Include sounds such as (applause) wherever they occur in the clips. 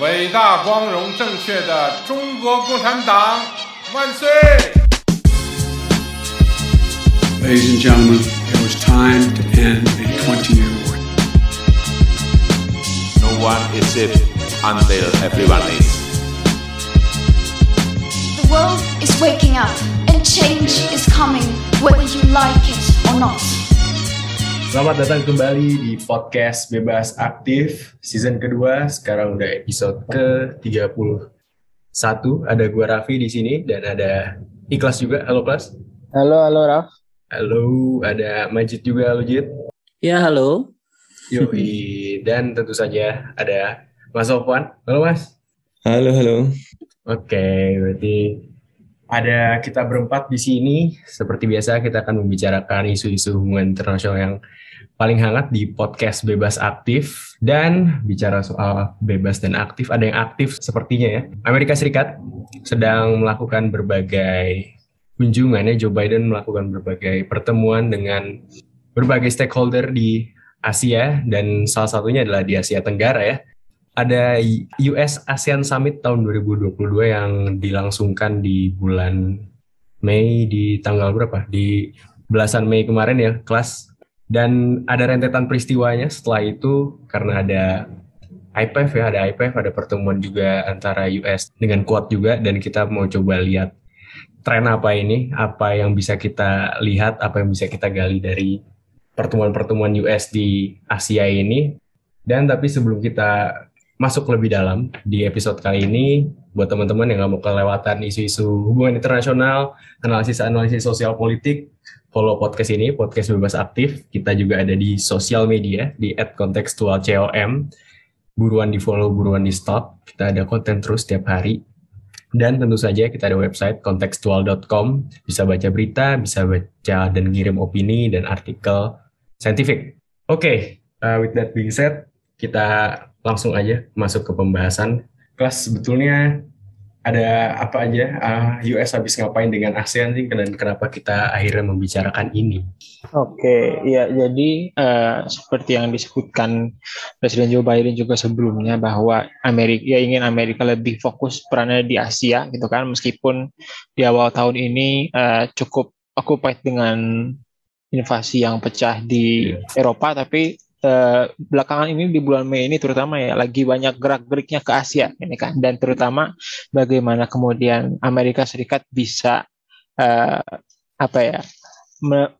伟大、光荣、正确的中国共产党万岁！ Ladies and gentlemen, it was time to end a 20 year war. No one is safe until everyone is. The world is waking up and change is coming whether you like it or not. Selamat datang kembali di podcast Bebas Aktif season kedua. Sekarang udah episode ke-31. Ada gua Raffi di sini dan ada Ikhlas juga. Halo Klas. Halo, halo Raf. Halo, ada Majid juga. Halo Jid. Ya, halo. Yoi. Dan tentu saja ada Mas Sofwan. Halo Mas. Halo, halo. Oke, berarti ada kita berempat di sini. Seperti biasa kita akan membicarakan isu-isu hubungan internasional yang paling hangat di podcast Bebas Aktif dan bicara soal bebas dan aktif. Ada yang aktif sepertinya ya. Amerika Serikat sedang melakukan berbagai kunjungan ya. Joe Biden melakukan berbagai pertemuan dengan berbagai stakeholder di Asia dan salah satunya adalah di Asia Tenggara ya ada US ASEAN Summit tahun 2022 yang dilangsungkan di bulan Mei di tanggal berapa? Di belasan Mei kemarin ya, kelas. Dan ada rentetan peristiwanya setelah itu karena ada IPF ya, ada IPF, ada pertemuan juga antara US dengan Quad juga dan kita mau coba lihat tren apa ini, apa yang bisa kita lihat, apa yang bisa kita gali dari pertemuan-pertemuan US di Asia ini. Dan tapi sebelum kita masuk lebih dalam di episode kali ini buat teman-teman yang nggak mau kelewatan isu-isu hubungan internasional, analisis-analisis sosial politik, follow podcast ini, podcast bebas aktif. Kita juga ada di sosial media di @kontekstualcom. Buruan di follow, buruan di stop. Kita ada konten terus setiap hari. Dan tentu saja kita ada website kontekstual.com, bisa baca berita, bisa baca dan ngirim opini dan artikel saintifik. Oke, okay, uh, with that being said, kita langsung aja masuk ke pembahasan. Kelas sebetulnya ada apa aja uh, US habis ngapain dengan ASEAN sih dan kenapa kita akhirnya membicarakan ini? Oke, ya jadi uh, seperti yang disebutkan Presiden Joe Biden juga sebelumnya bahwa Amerika ya ingin Amerika lebih fokus perannya di Asia gitu kan meskipun di awal tahun ini uh, cukup occupied dengan invasi yang pecah di yeah. Eropa tapi Uh, belakangan ini di bulan Mei ini terutama ya lagi banyak gerak-geriknya ke Asia ini kan. Dan terutama bagaimana kemudian Amerika Serikat bisa uh, apa ya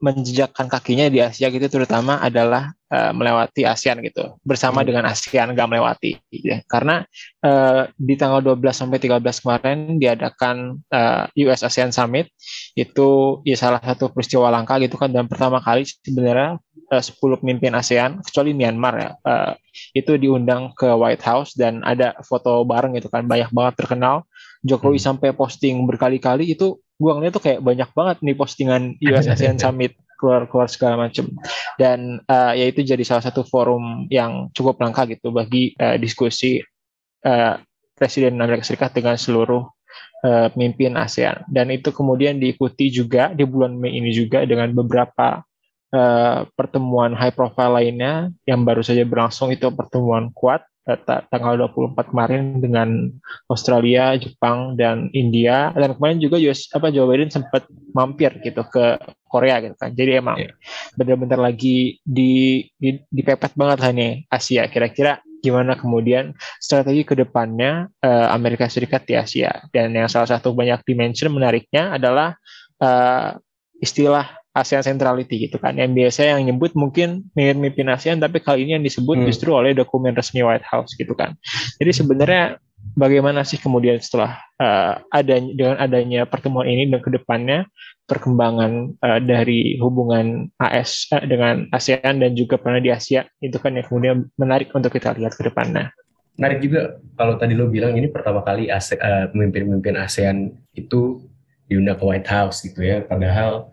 menjejakkan kakinya di Asia gitu terutama adalah uh, melewati ASEAN gitu bersama hmm. dengan ASEAN gak melewati ya. karena uh, di tanggal 12 sampai 13 kemarin diadakan uh, US ASEAN Summit itu ya salah satu peristiwa langka gitu kan dan pertama kali sebenarnya uh, 10 pemimpin ASEAN kecuali Myanmar ya uh, itu diundang ke White House dan ada foto bareng gitu kan banyak banget terkenal Jokowi hmm. sampai posting berkali-kali itu gua ngeliat tuh kayak banyak banget nih postingan US (laughs) ASEAN Summit keluar-keluar segala macam dan uh, ya itu jadi salah satu forum yang cukup langka gitu bagi uh, diskusi uh, Presiden Amerika Serikat dengan seluruh uh, pemimpin ASEAN. Dan itu kemudian diikuti juga di bulan Mei ini juga dengan beberapa uh, pertemuan high profile lainnya yang baru saja berlangsung itu pertemuan kuat tanggal 24 kemarin dengan Australia, Jepang dan India dan kemarin juga US apa Joe Biden sempat mampir gitu ke Korea gitu kan. Jadi emang yeah. benar-benar lagi di, di dipepet banget lah nih Asia. Kira-kira gimana kemudian strategi ke depannya uh, Amerika Serikat di Asia. Dan yang salah satu banyak dimension menariknya adalah uh, istilah ASEAN Centrality gitu kan. Yang biasa yang nyebut mungkin mimpin ASEAN, tapi kali ini yang disebut hmm. justru oleh dokumen resmi White House gitu kan. Jadi sebenarnya bagaimana sih kemudian setelah uh, ada dengan adanya pertemuan ini dan ke depannya perkembangan uh, dari hubungan AS uh, dengan ASEAN dan juga pernah di Asia itu kan yang kemudian menarik untuk kita lihat ke depannya. Menarik juga kalau tadi lo bilang ini pertama kali pemimpin-pemimpin ASEAN itu diundang ke White House gitu ya, padahal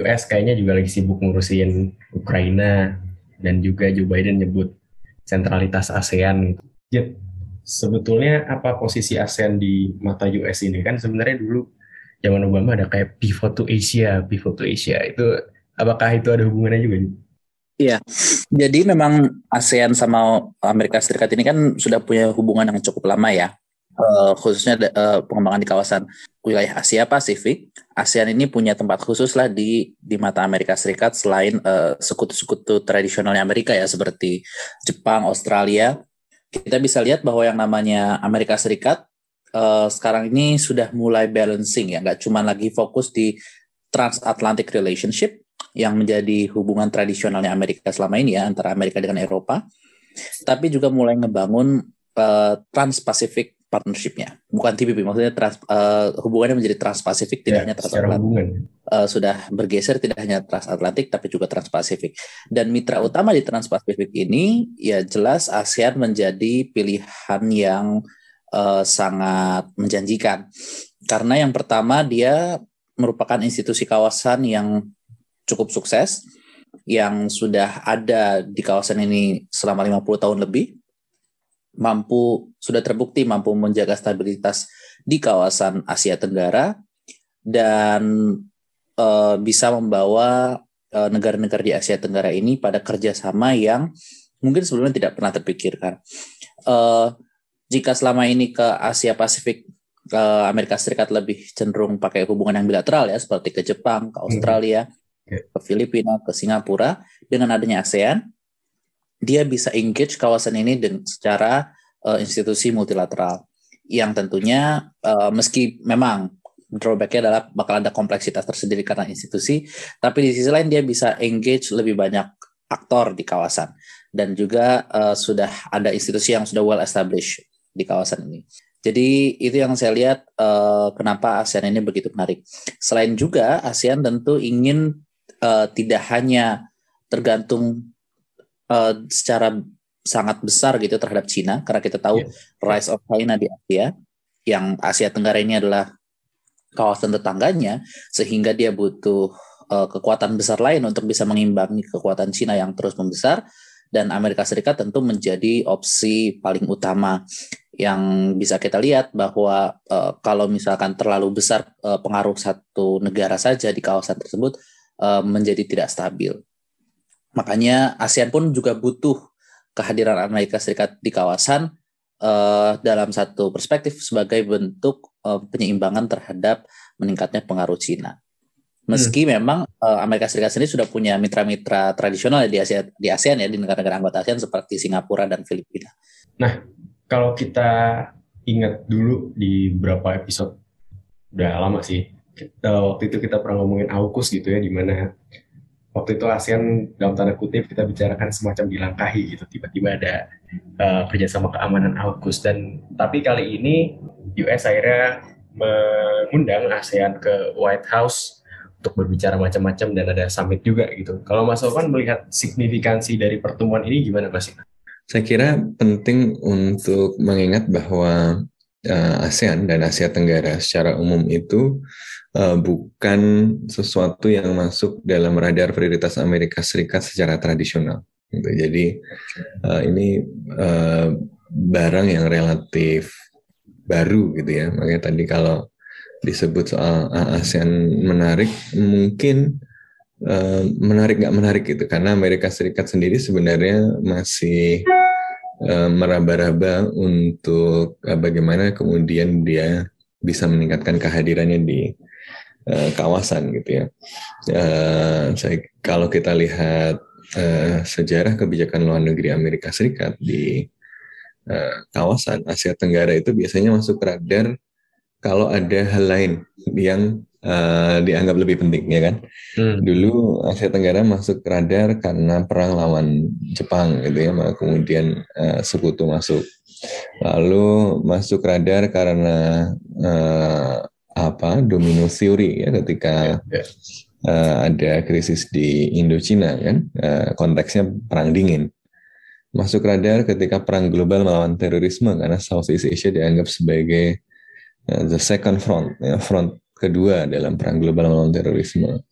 US kayaknya juga lagi sibuk ngurusin Ukraina dan juga Joe Biden nyebut sentralitas ASEAN gitu. Ya, sebetulnya apa posisi ASEAN di mata US ini? Kan sebenarnya dulu zaman Obama ada kayak pivot to Asia, pivot to Asia. Itu apakah itu ada hubungannya juga? Iya, jadi memang ASEAN sama Amerika Serikat ini kan sudah punya hubungan yang cukup lama ya, uh, khususnya uh, pengembangan di kawasan wilayah Asia Pasifik. ASEAN ini punya tempat khusus lah di di mata Amerika Serikat selain uh, sekutu-sekutu tradisionalnya Amerika ya seperti Jepang, Australia. Kita bisa lihat bahwa yang namanya Amerika Serikat uh, sekarang ini sudah mulai balancing ya, nggak cuma lagi fokus di transatlantic relationship yang menjadi hubungan tradisionalnya Amerika selama ini ya antara Amerika dengan Eropa, tapi juga mulai ngebangun uh, Trans-Pacific partnershipnya, bukan TPP, maksudnya trans, uh, hubungannya menjadi Trans-Pacific tidak ya, hanya transatlantik, uh, sudah bergeser tidak hanya transatlantik tapi juga Trans-Pacific. Dan mitra utama di Trans-Pacific ini ya jelas ASEAN menjadi pilihan yang uh, sangat menjanjikan, karena yang pertama dia merupakan institusi kawasan yang cukup sukses, yang sudah ada di kawasan ini selama 50 tahun lebih mampu sudah terbukti mampu menjaga stabilitas di kawasan Asia Tenggara dan uh, bisa membawa negara negara-negara di Asia Tenggara ini pada kerjasama yang mungkin sebelumnya tidak pernah terpikirkan. Uh, jika selama ini ke Asia Pasifik ke Amerika Serikat lebih cenderung pakai hubungan yang bilateral ya seperti ke Jepang, ke hmm. Australia, ke Filipina, ke Singapura dengan adanya ASEAN dia bisa engage kawasan ini dengan secara uh, institusi multilateral yang tentunya uh, meski memang drawbacknya adalah bakal ada kompleksitas tersendiri karena institusi, tapi di sisi lain dia bisa engage lebih banyak aktor di kawasan dan juga uh, sudah ada institusi yang sudah well established di kawasan ini. Jadi itu yang saya lihat uh, kenapa ASEAN ini begitu menarik. Selain juga ASEAN tentu ingin uh, tidak hanya tergantung uh, secara sangat besar gitu terhadap Cina karena kita tahu yeah. rise of China di Asia yang Asia Tenggara ini adalah kawasan tetangganya sehingga dia butuh uh, kekuatan besar lain untuk bisa mengimbangi kekuatan Cina yang terus membesar dan Amerika Serikat tentu menjadi opsi paling utama yang bisa kita lihat bahwa uh, kalau misalkan terlalu besar uh, pengaruh satu negara saja di kawasan tersebut uh, menjadi tidak stabil. Makanya ASEAN pun juga butuh kehadiran Amerika Serikat di kawasan uh, dalam satu perspektif sebagai bentuk uh, penyeimbangan terhadap meningkatnya pengaruh Cina. Meski hmm. memang uh, Amerika Serikat sendiri sudah punya mitra-mitra tradisional di Asia di ASEAN ya di negara-negara anggota ASEAN seperti Singapura dan Filipina. Nah, kalau kita ingat dulu di beberapa episode udah lama sih. Kita, waktu itu kita pernah ngomongin AUKUS gitu ya di mana waktu itu ASEAN dalam tanda kutip kita bicarakan semacam dilangkahi gitu tiba-tiba ada uh, kerjasama keamanan AUKUS dan tapi kali ini US akhirnya mengundang ASEAN ke White House untuk berbicara macam-macam dan ada summit juga gitu. Kalau Mas Sofan melihat signifikansi dari pertemuan ini gimana Mas? Saya kira penting untuk mengingat bahwa uh, ASEAN dan Asia Tenggara secara umum itu uh, bukan sesuatu yang masuk dalam radar prioritas Amerika Serikat secara tradisional. Gitu. Jadi uh, ini uh, barang yang relatif baru gitu ya. Makanya tadi kalau disebut soal ASEAN menarik, mungkin uh, menarik nggak menarik gitu karena Amerika Serikat sendiri sebenarnya masih meraba-raba untuk bagaimana kemudian dia bisa meningkatkan kehadirannya di uh, kawasan gitu ya. Uh, saya kalau kita lihat uh, sejarah kebijakan luar negeri Amerika Serikat di uh, kawasan Asia Tenggara itu biasanya masuk radar kalau ada hal lain yang uh, dianggap lebih penting ya kan. Hmm. Dulu Asia Tenggara masuk radar karena perang lawan Jepang gitu ya, kemudian uh, sekutu masuk Lalu masuk radar karena uh, apa domino theory ya ketika uh, ada krisis di Indochina kan uh, konteksnya perang dingin. Masuk radar ketika perang global melawan terorisme karena Southeast Asia dianggap sebagai uh, the second front ya, front kedua dalam perang global melawan terorisme.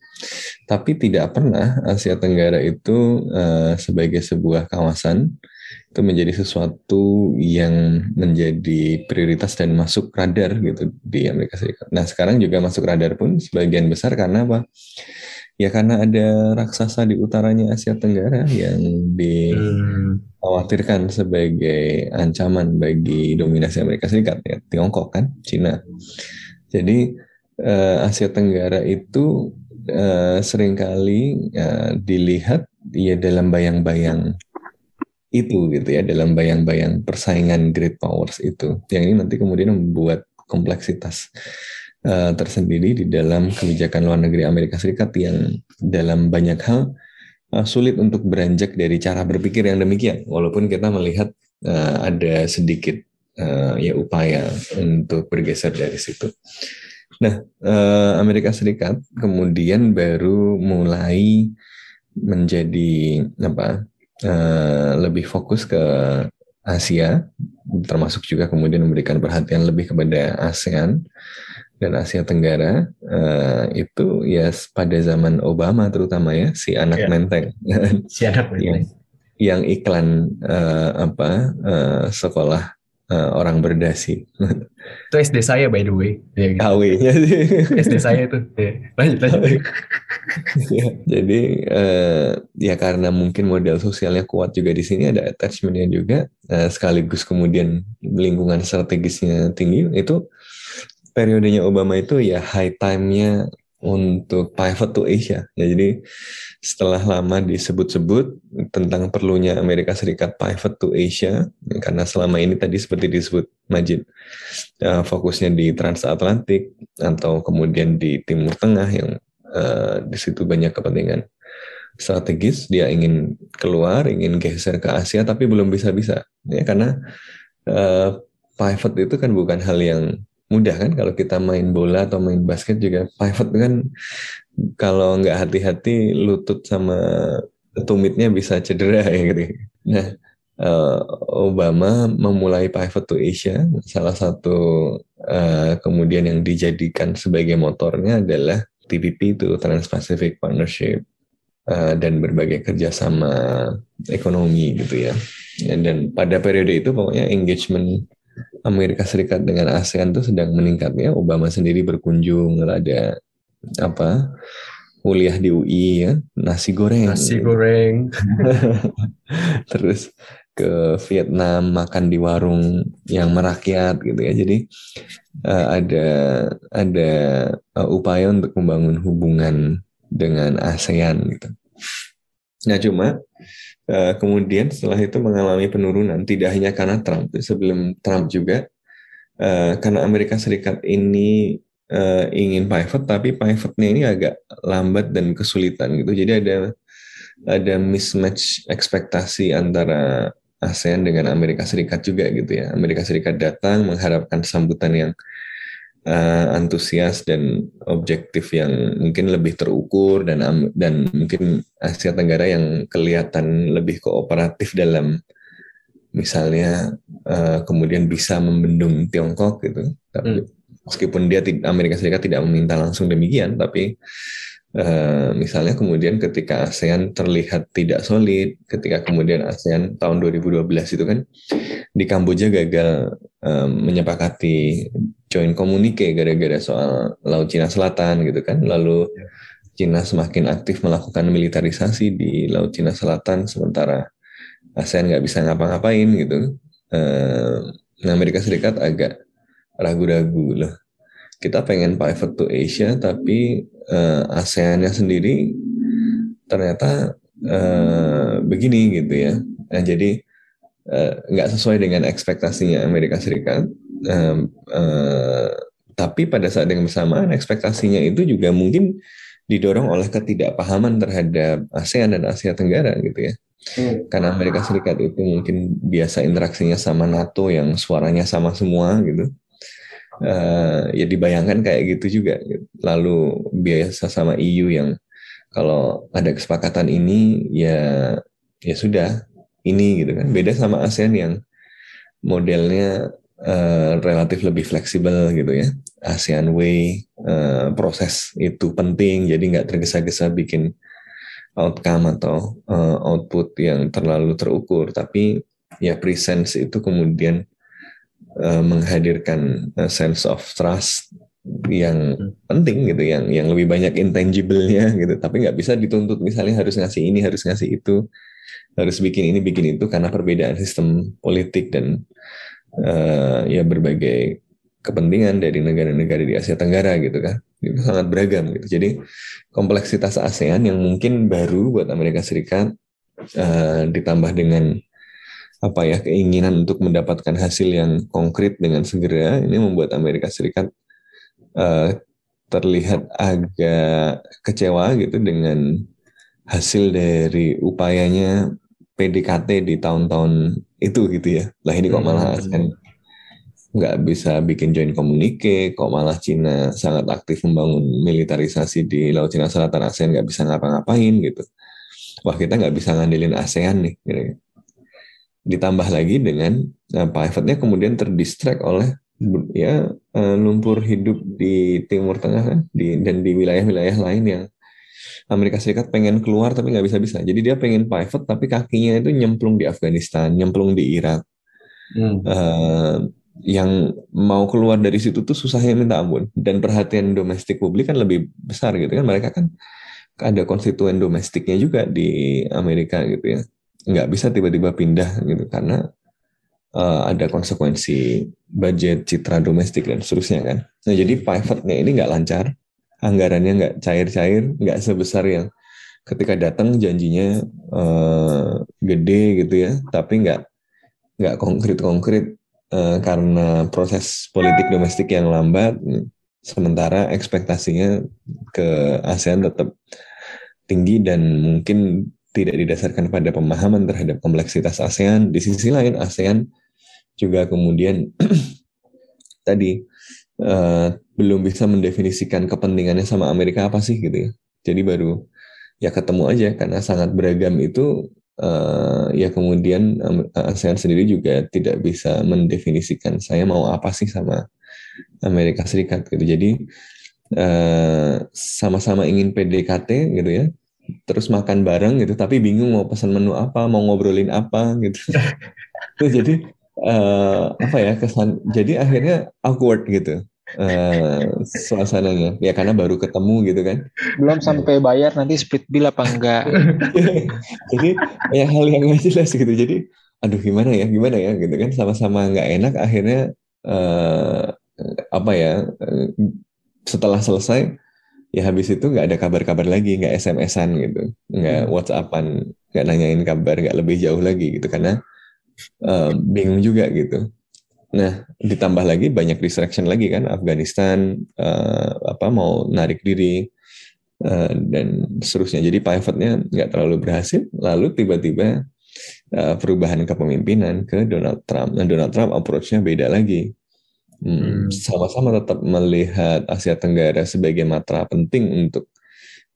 Tapi tidak pernah Asia Tenggara itu uh, sebagai sebuah kawasan itu menjadi sesuatu yang menjadi prioritas dan masuk radar gitu di Amerika Serikat. Nah sekarang juga masuk radar pun sebagian besar karena apa? Ya karena ada raksasa di utaranya Asia Tenggara yang dikhawatirkan sebagai ancaman bagi dominasi Amerika Serikat ya Tiongkok kan, Cina. Jadi eh, Asia Tenggara itu uh, sering kali uh, dilihat ya dalam bayang-bayang itu gitu ya dalam bayang-bayang persaingan great powers itu yang ini nanti kemudian membuat kompleksitas uh, tersendiri di dalam kebijakan luar negeri Amerika Serikat yang dalam banyak hal uh, sulit untuk beranjak dari cara berpikir yang demikian walaupun kita melihat uh, ada sedikit uh, ya upaya untuk bergeser dari situ. Nah, Amerika Serikat kemudian baru mulai menjadi apa uh, lebih fokus ke Asia, termasuk juga kemudian memberikan perhatian lebih kepada ASEAN dan Asia Tenggara. Uh, itu ya pada zaman Obama terutama ya si anak ya. menteng. Si anak (laughs) menteng. yang, yang iklan uh, apa uh, sekolah uh, orang berdasi. Itu SD saya by the way. Ya, gitu. KW (laughs) SD saya itu. Ya. lanjut lanjut. Ya, jadi uh, ya karena mungkin modal sosialnya kuat juga di sini ada attachmentnya juga uh, sekaligus kemudian lingkungan strategisnya tinggi itu periodenya Obama itu ya high time-nya untuk pivot to Asia. Ya, jadi setelah lama disebut-sebut tentang perlunya Amerika Serikat pivot to Asia, karena selama ini tadi seperti disebut Majid, uh, fokusnya di transatlantik atau kemudian di Timur Tengah yang uh, di situ banyak kepentingan strategis, dia ingin keluar, ingin geser ke Asia, tapi belum bisa-bisa, ya karena uh, pivot itu kan bukan hal yang mudah kan kalau kita main bola atau main basket juga pivot kan kalau nggak hati-hati lutut sama tumitnya bisa cedera (laughs) ya gitu. Nah uh, Obama memulai pivot to Asia salah satu uh, kemudian yang dijadikan sebagai motornya adalah TPP itu Trans-Pacific Partnership uh, dan berbagai kerjasama ekonomi gitu ya. Dan pada periode itu pokoknya engagement Amerika Serikat dengan ASEAN itu sedang meningkat ya. Obama sendiri berkunjung ada apa kuliah di UI ya nasi goreng. Nasi goreng. (laughs) Terus ke Vietnam makan di warung yang merakyat gitu ya. Jadi uh, ada ada uh, upaya untuk membangun hubungan dengan ASEAN gitu. Nah cuma Eh, kemudian setelah itu mengalami penurunan tidak hanya karena Trump sebelum Trump juga uh, karena Amerika Serikat ini uh, ingin pivot tapi pivotnya ini agak lambat dan kesulitan gitu. Jadi ada ada mismatch ekspektasi antara ASEAN dengan Amerika Serikat juga gitu ya. Amerika Serikat datang mengharapkan sambutan yang antusias dan objektif yang mungkin lebih terukur dan dan mungkin Asia Tenggara yang kelihatan lebih kooperatif dalam misalnya uh, kemudian bisa membendung Tiongkok gitu tapi hmm. meskipun dia Amerika Serikat tidak meminta langsung demikian tapi Uh, misalnya kemudian ketika ASEAN terlihat tidak solid, ketika kemudian ASEAN tahun 2012 itu kan di Kamboja gagal um, menyepakati joint communique gara-gara soal Laut Cina Selatan gitu kan, lalu Cina semakin aktif melakukan militarisasi di Laut Cina Selatan sementara ASEAN nggak bisa ngapa-ngapain gitu. Uh, Amerika Serikat agak ragu-ragu loh kita pengen pivot to Asia tapi uh, ASEAN-nya sendiri ternyata uh, begini gitu ya. Nah, jadi uh, nggak sesuai dengan ekspektasinya Amerika Serikat. Uh, uh, tapi pada saat yang bersamaan ekspektasinya itu juga mungkin didorong oleh ketidakpahaman terhadap ASEAN dan Asia Tenggara gitu ya. Hmm. Karena Amerika Serikat itu mungkin biasa interaksinya sama NATO yang suaranya sama semua gitu. Eh, ya dibayangkan kayak gitu juga. Lalu biasa sama EU yang kalau ada kesepakatan ini ya ya sudah ini gitu kan. Beda sama ASEAN yang modelnya eh, relatif lebih fleksibel gitu ya. ASEAN Way eh, proses itu penting jadi nggak tergesa-gesa bikin outcome atau eh, output yang terlalu terukur tapi ya presence itu kemudian eh, menghadirkan sense of trust yang penting gitu yang yang lebih banyak intangible-nya gitu tapi nggak bisa dituntut misalnya harus ngasih ini harus ngasih itu harus bikin ini bikin itu karena perbedaan sistem politik dan eh, ya berbagai kepentingan dari negara-negara di Asia Tenggara gitu kan. Itu sangat beragam gitu. Jadi kompleksitas ASEAN yang mungkin baru buat Amerika Serikat eh, ditambah dengan apa ya keinginan untuk mendapatkan hasil yang konkret dengan segera ini membuat Amerika Serikat eh, terlihat agak kecewa gitu dengan hasil dari upayanya PDKT di tahun-tahun itu gitu ya lah ini kok malah ASEAN nggak bisa bikin joint communique, kok malah Cina sangat aktif membangun militarisasi di Laut Cina Selatan ASEAN nggak bisa ngapa-ngapain gitu. Wah kita nggak bisa ngandelin ASEAN nih. Gitu. Ditambah lagi dengan nah, pivotnya kemudian terdistract oleh ya eh, lumpur hidup di Timur Tengah kan, di, dan di wilayah-wilayah lain yang Amerika Serikat pengen keluar tapi nggak bisa-bisa. Jadi dia pengen pivot tapi kakinya itu nyemplung di Afghanistan, nyemplung di Irak. Hmm. Eh, yang mau keluar dari situ tuh susahnya minta ampun dan perhatian domestik publik kan lebih besar gitu kan mereka kan ada konstituen domestiknya juga di Amerika gitu ya nggak bisa tiba-tiba pindah gitu karena uh, ada konsekuensi budget citra domestik dan seterusnya kan nah jadi pivotnya ini nggak lancar anggarannya nggak cair-cair nggak sebesar yang ketika datang janjinya uh, gede gitu ya tapi nggak nggak konkret-konkret Uh, karena proses politik domestik yang lambat, sementara ekspektasinya ke ASEAN tetap tinggi dan mungkin tidak didasarkan pada pemahaman terhadap kompleksitas ASEAN. Di sisi lain, ASEAN juga kemudian (clears throat) tadi uh, belum bisa mendefinisikan kepentingannya sama Amerika apa sih gitu ya. Jadi baru ya ketemu aja karena sangat beragam itu uh, ya kemudian ASEAN sendiri juga tidak bisa mendefinisikan saya mau apa sih sama Amerika Serikat gitu. Jadi uh, sama-sama ingin PDKT gitu ya, terus makan bareng gitu, tapi bingung mau pesan menu apa, mau ngobrolin apa gitu. (laughs) jadi uh, apa ya kesan? Jadi akhirnya awkward gitu uh, suasananya. Ya karena baru ketemu gitu kan. Belum sampai bayar nanti split bill apa enggak? (laughs) Jadi ya hal yang nggak jelas gitu. Jadi aduh gimana ya gimana ya? Gitu kan sama-sama nggak enak akhirnya uh, apa ya uh, setelah selesai ya habis itu nggak ada kabar-kabar lagi nggak SMS-an gitu nggak WhatsAppan nggak nanyain kabar nggak lebih jauh lagi gitu. Karena uh, bingung juga gitu Nah, ditambah lagi banyak distraction lagi kan Afghanistan uh, apa mau narik diri uh, dan seterusnya. Jadi pivotnya nggak terlalu berhasil. Lalu tiba-tiba uh, perubahan kepemimpinan ke Donald Trump. Nah, Donald Trump approach-nya beda lagi. Hmm, sama-sama tetap melihat Asia Tenggara sebagai matra penting untuk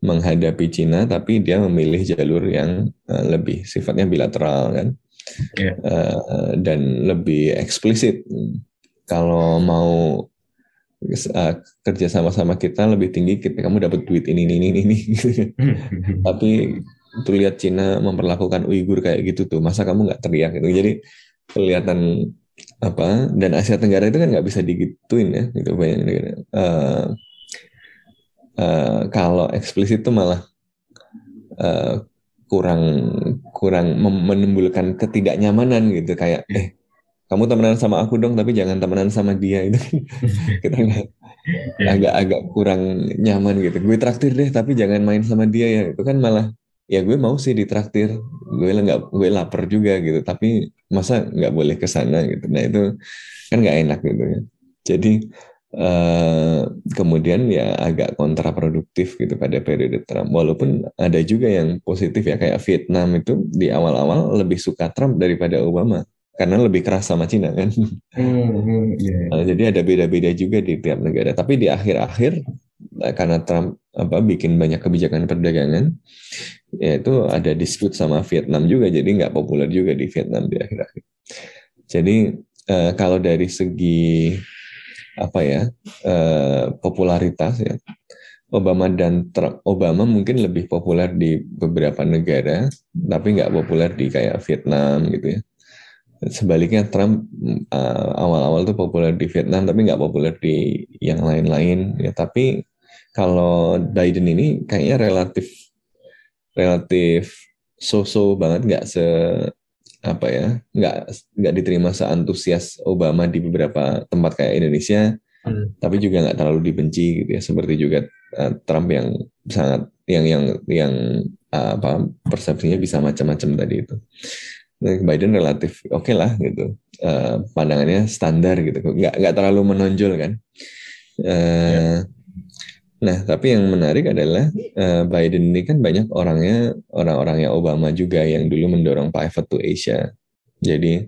menghadapi Cina, tapi dia memilih jalur yang uh, lebih sifatnya bilateral kan yeah. Iya. uh, dan lebih eksplisit. Kalau mau uh, kerja sama-sama kita lebih tinggi, kita kamu dapat duit ini ini ini ini. (laughs) Tapi tuh lihat Cina memperlakukan Uighur kayak gitu tuh, masa kamu nggak teriak gitu. Jadi kelihatan apa dan Asia Tenggara itu kan nggak bisa digituin ya gitu banyak negara. Uh, uh, kalau eksplisit itu malah uh, kurang kurang menimbulkan ketidaknyamanan gitu kayak iya. eh kamu temenan sama aku dong tapi jangan temenan sama dia itu kan. (laughs) Kita agak-agak kurang nyaman gitu. Gue traktir deh tapi jangan main sama dia ya itu kan malah ya gue mau sih ditraktir. Gue nggak gue lapar juga gitu tapi masa nggak boleh ke sana gitu. Nah itu kan nggak enak gitu ya. Jadi eh, kemudian ya agak kontraproduktif gitu pada periode Trump. Walaupun ada juga yang positif ya kayak Vietnam itu di awal-awal lebih suka Trump daripada Obama karena lebih keras sama Cina kan. Hmm, iya. Nah, jadi ada beda-beda juga di tiap negara. Tapi di akhir-akhir eh, karena Trump apa bikin banyak kebijakan perdagangan, yaitu ada dispute sama Vietnam juga, jadi nggak populer juga di Vietnam di akhir-akhir. Jadi eh, kalau dari segi apa ya eh, popularitas ya, Obama dan Trump, Obama mungkin lebih populer di beberapa negara, tapi nggak populer di kayak Vietnam gitu ya. Sebaliknya Trump uh, awal-awal tuh populer di Vietnam tapi nggak populer di yang lain-lain ya. Tapi kalau Biden ini kayaknya relatif relatif so-so banget nggak se apa ya nggak nggak diterima seantusias Obama di beberapa tempat kayak Indonesia Hmm. tapi juga nggak terlalu dibenci gitu ya seperti juga uh, Trump yang sangat yang yang yang uh, apa persepsinya bisa macam-macam tadi itu. Nah, Biden relatif oke lah gitu Uh, pandangannya standar gitu nggak nggak terlalu menonjol kan. Uh, nah tapi yang menarik adalah uh, Biden ini kan banyak orangnya orang-orangnya Obama juga yang dulu mendorong pivot to Asia jadi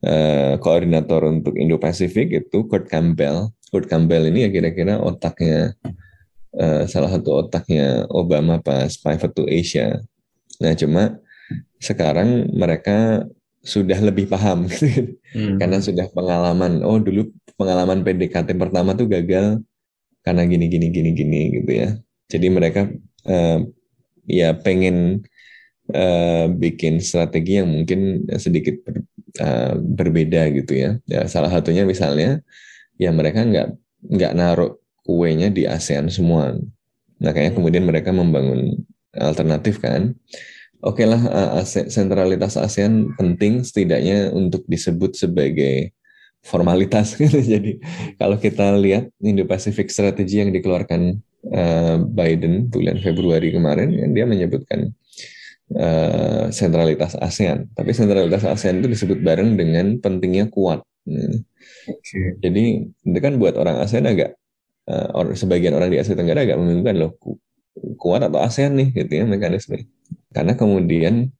uh, koordinator untuk Indo-Pasifik itu Kurt Campbell Kurt Campbell ini ya kira-kira otaknya uh, salah satu otaknya Obama pas pivot to Asia nah cuma sekarang mereka sudah lebih paham gitu. (laughs) Hmm. karena sudah pengalaman oh dulu pengalaman PDKT pertama tuh gagal karena gini gini gini gini gitu ya. Jadi mereka eh, ya pengen eh, bikin strategi yang mungkin sedikit ber- eh, berbeda gitu ya. Ya salah satunya misalnya ya mereka nggak nggak naruh kuenya di ASEAN semua. Nah kayaknya kemudian mereka membangun alternatif kan. Oke lah uh, sentralitas ASEAN penting setidaknya untuk disebut sebagai formalitas (laughs) gitu. Jadi kalau kita lihat Indo-Pacific Strategy yang dikeluarkan uh, Biden bulan Februari kemarin, kan dia menyebutkan uh, sentralitas ASEAN. Tapi sentralitas ASEAN itu disebut bareng dengan pentingnya kuat. Hmm. Oke. Jadi itu kan buat orang ASEAN agak uh, or, sebagian orang di Asia Tenggara agak membingungkan loh ku- kuat atau ASEAN nih gitu ya mekanisme. Karena kemudian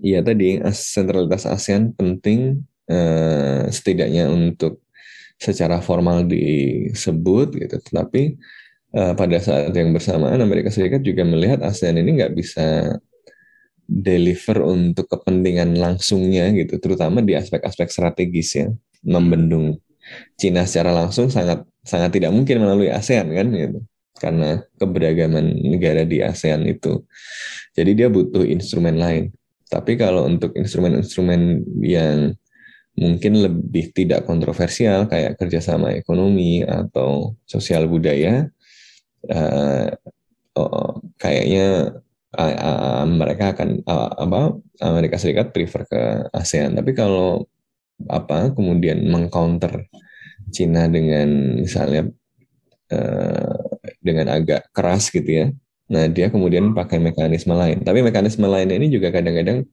ya tadi as- sentralitas ASEAN penting eh, setidaknya untuk secara formal disebut gitu. Tetapi eh, pada saat yang bersamaan Amerika Serikat juga melihat ASEAN ini nggak bisa deliver untuk kepentingan langsungnya gitu, terutama di aspek-aspek strategis ya, membendung Cina secara langsung sangat sangat tidak mungkin melalui ASEAN kan gitu karena keberagaman negara di ASEAN itu. Jadi dia butuh instrumen lain. Tapi kalau untuk instrumen-instrumen yang mungkin lebih tidak kontroversial kayak kerjasama ekonomi atau sosial budaya, eh, oh, kayaknya uh, uh, mereka akan uh, apa Amerika Serikat prefer ke ASEAN. Tapi kalau apa kemudian mengcounter Cina dengan misalnya eh, dengan agak keras gitu ya. Nah dia kemudian pakai mekanisme lain. Tapi mekanisme lainnya ini juga kadang-kadang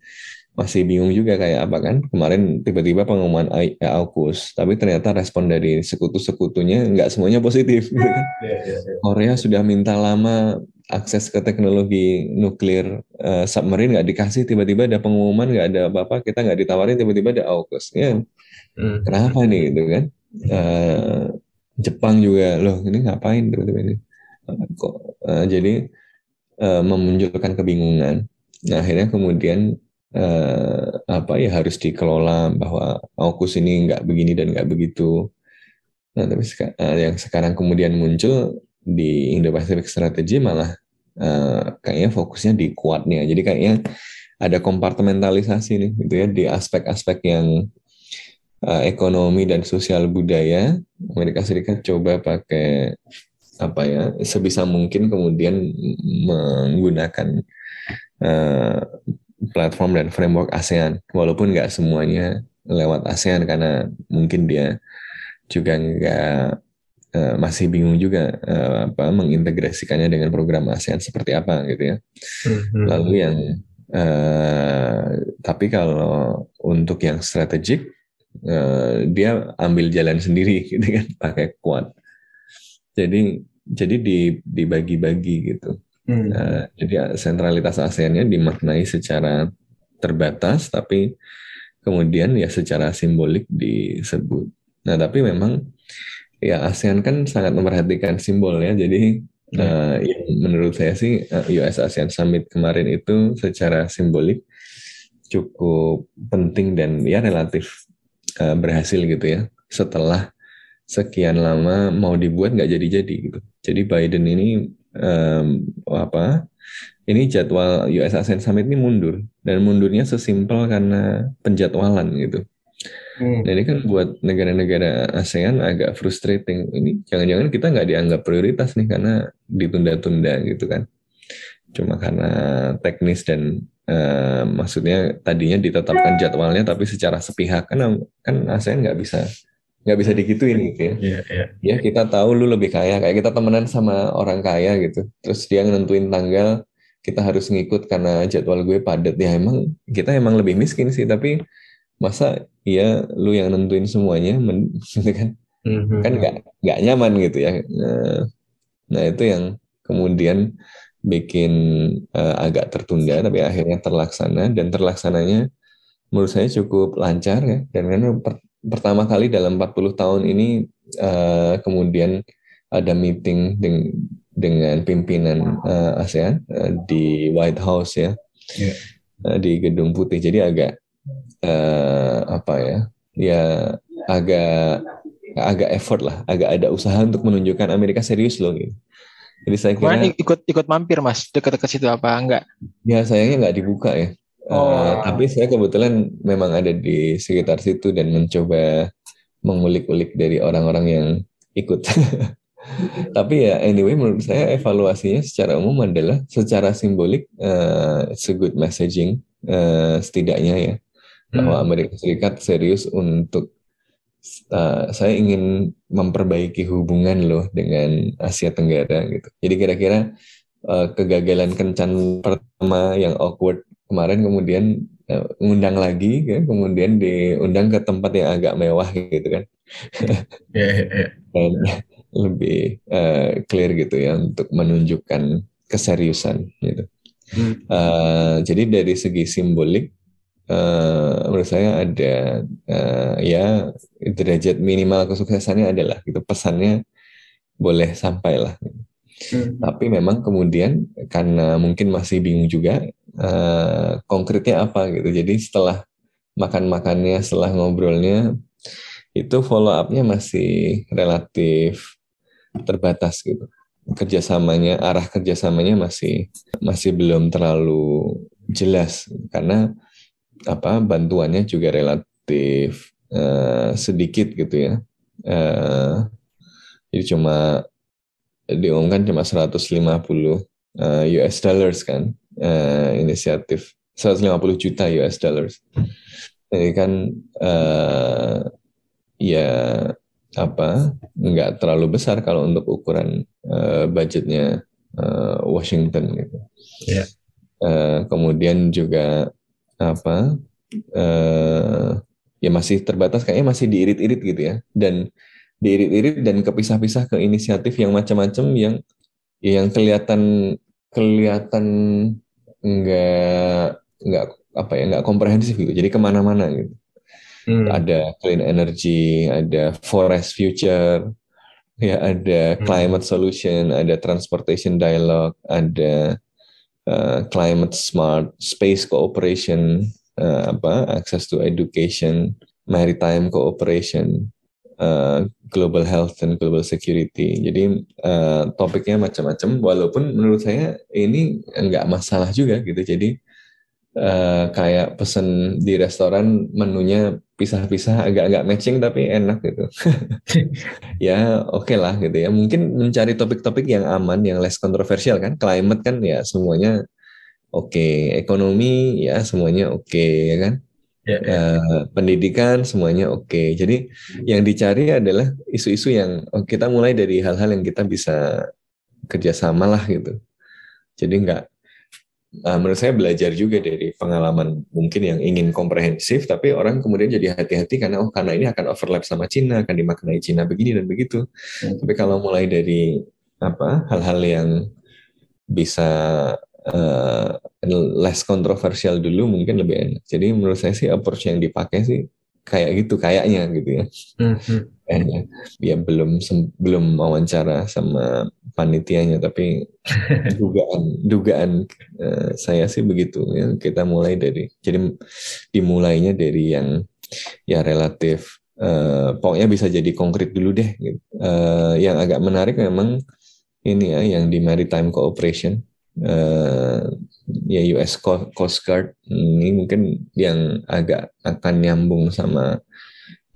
masih bingung juga kayak apa kan. Kemarin tiba-tiba pengumuman AUKUS, tapi ternyata respon dari sekutu-sekutunya nggak semuanya positif. gitu kan. Korea sudah minta lama akses ke teknologi nuklir eh, submarine nggak dikasih tiba-tiba ada pengumuman nggak ada apa-apa kita nggak ditawarin tiba-tiba ada AUKUS ya Hmm. kenapa nih gitu kan Eh, Jepang juga loh ini ngapain tiba-tiba ini Eh, kok eh, jadi eh, memunculkan kebingungan nah akhirnya kemudian eh, apa ya harus dikelola bahwa AUKUS ini nggak begini dan nggak begitu. Nah tapi seka- eh, yang sekarang kemudian muncul di Indo-Pacific Strategy malah eh, kayaknya fokusnya di kuatnya. Jadi kayaknya ada kompartementalisasi nih gitu ya di aspek-aspek yang uh, ekonomi dan sosial budaya. Amerika Serikat coba pakai apa ya sebisa mungkin kemudian menggunakan uh, platform dan framework ASEAN walaupun nggak semuanya lewat ASEAN karena mungkin dia juga nggak uh, masih bingung juga uh, apa mengintegrasikannya dengan program ASEAN seperti apa gitu ya Hmm. lalu yang eh, tapi kalau untuk yang strategik eh, dia ambil jalan sendiri (laughs) gitu kan pakai kuat. Jadi jadi di, dibagi-bagi gitu. Hmm. Nah, jadi sentralitas ASEAN-nya dimaknai secara terbatas, tapi kemudian ya secara simbolik disebut. Nah, tapi memang ya ASEAN kan sangat memperhatikan simbol ya. Jadi eh, yang menurut saya sih eh, US ASEAN Summit kemarin itu secara simbolik cukup penting dan ya relatif eh, berhasil gitu ya. Setelah sekian lama mau dibuat nggak jadi-jadi gitu. Jadi Biden ini em, apa? Ini jadwal US ASEAN Summit ini mundur dan mundurnya sesimpel karena penjadwalan gitu. Hmm. Nah ini kan buat negara-negara ASEAN agak frustrating. Ini jangan-jangan kita nggak dianggap prioritas nih karena ditunda-tunda gitu kan. Cuma karena teknis dan eh, maksudnya tadinya ditetapkan jadwalnya tapi secara sepihak kan kan ASEAN nggak bisa nggak bisa digituin gitu ya. Iya, iya. Ya kita tahu lu lebih kaya kayak kita temenan sama orang kaya gitu. Terus dia nentuin tanggal kita harus ngikut karena jadwal gue padat ya emang kita emang lebih miskin sih tapi masa iya lu yang nentuin semuanya (laughs) gitu kan Mhm. kan nggak nggak nyaman gitu ya nah, nah itu yang kemudian bikin eh, agak tertunda tapi akhirnya terlaksana dan terlaksananya menurut saya cukup lancar ya dan karena pertama kali dalam 40 tahun ini eh, kemudian ada meeting deng- dengan pimpinan eh, ASEAN eh, di White House ya Iya. Eh, di Gedung Putih. Jadi agak eh, apa ya ya agak agak effort lah agak ada usaha untuk menunjukkan Amerika serius loh gitu. Jadi saya kira Kemarin ikut ikut mampir mas. Dekat-dekat situ apa? Enggak? ya sayangnya nggak dibuka ya Eh, Oh. tapi saya kebetulan memang ada di sekitar situ dan mencoba mengulik-ulik dari orang-orang yang ikut (laughs) tapi ya anyway menurut saya evaluasinya secara umum adalah secara simbolik eh, it's a good messaging eh, setidaknya ya bahwa Amerika Serikat serius untuk uh, saya ingin memperbaiki hubungan loh dengan Asia Tenggara gitu. Jadi kira-kira uh, kegagalan kencan pertama yang awkward kemarin kemudian uh, ngundang lagi kan, kemudian diundang ke tempat yang agak mewah gitu kan. Iya, iya, iya. (laughs) Dan lebih uh, clear gitu ya untuk menunjukkan keseriusan gitu. Hmm. Uh, jadi dari segi simbolik eh, menurut saya ada eh, ya derajat minimal kesuksesannya adalah gitu pesannya boleh sampai lah. Hmm. Tapi memang kemudian karena mungkin masih bingung juga eh, konkretnya apa gitu. Jadi setelah makan-makannya, setelah ngobrolnya itu follow up-nya masih relatif terbatas gitu. Kerjasamanya, arah kerjasamanya masih masih belum terlalu jelas karena apa bantuannya juga relatif eh, sedikit gitu ya. Eh, jadi cuma diumumkan cuma 150 eh, US dollars kan eh, inisiatif 150 juta US dollars. Jadi kan eh, ya apa nggak terlalu besar kalau untuk ukuran eh, budgetnya eh, Washington gitu. Iya. Eh, kemudian juga apa eh ya masih terbatas kayaknya masih diirit-irit gitu ya dan diirit-irit dan kepisah-pisah ke inisiatif yang macam-macam yang yang kelihatan kelihatan nggak nggak apa ya nggak komprehensif gitu jadi ke mana-mana gitu Hmm. ada clean energy ada forest future ya ada Hmm. climate solution ada transportation dialogue ada uh, climate smart space cooperation uh, apa access to education maritime cooperation uh, global health and global security. Jadi uh, topiknya macam-macam walaupun menurut saya ini nggak masalah juga gitu. Jadi uh, kayak pesen di restoran menunya pisah-pisah agak-agak matching tapi enak gitu. (laughs) Ya oke lah gitu ya. Mungkin mencari topik-topik yang aman yang less kontroversial kan. Climate kan ya semuanya oke. Ekonomi ya semuanya oke ya kan Ya, ya. Eh, pendidikan semuanya oke jadi yang dicari adalah isu-isu yang oh, kita mulai dari hal-hal yang kita bisa kerjasama lah gitu jadi nggak uh, menurut saya belajar juga dari pengalaman mungkin yang ingin komprehensif, tapi orang kemudian jadi hati-hati karena oh karena ini akan overlap sama Cina, akan dimaknai Cina begini dan begitu. Hmm. Tapi kalau mulai dari apa hal-hal yang bisa uh, less kontroversial dulu mungkin lebih enak. Jadi menurut saya sih approach yang dipakai sih kayak gitu kayaknya gitu ya. Mm-hmm. Kayaknya ya belum belum wawancara sama panitianya tapi (laughs) dugaan dugaan uh, saya sih begitu ya kita mulai dari jadi dimulainya dari yang ya relatif uh, pokoknya bisa jadi konkret dulu deh gitu. uh, yang agak menarik memang ini ya yang di maritime cooperation uh, ya US Coast Guard. Ini mungkin yang agak akan nyambung sama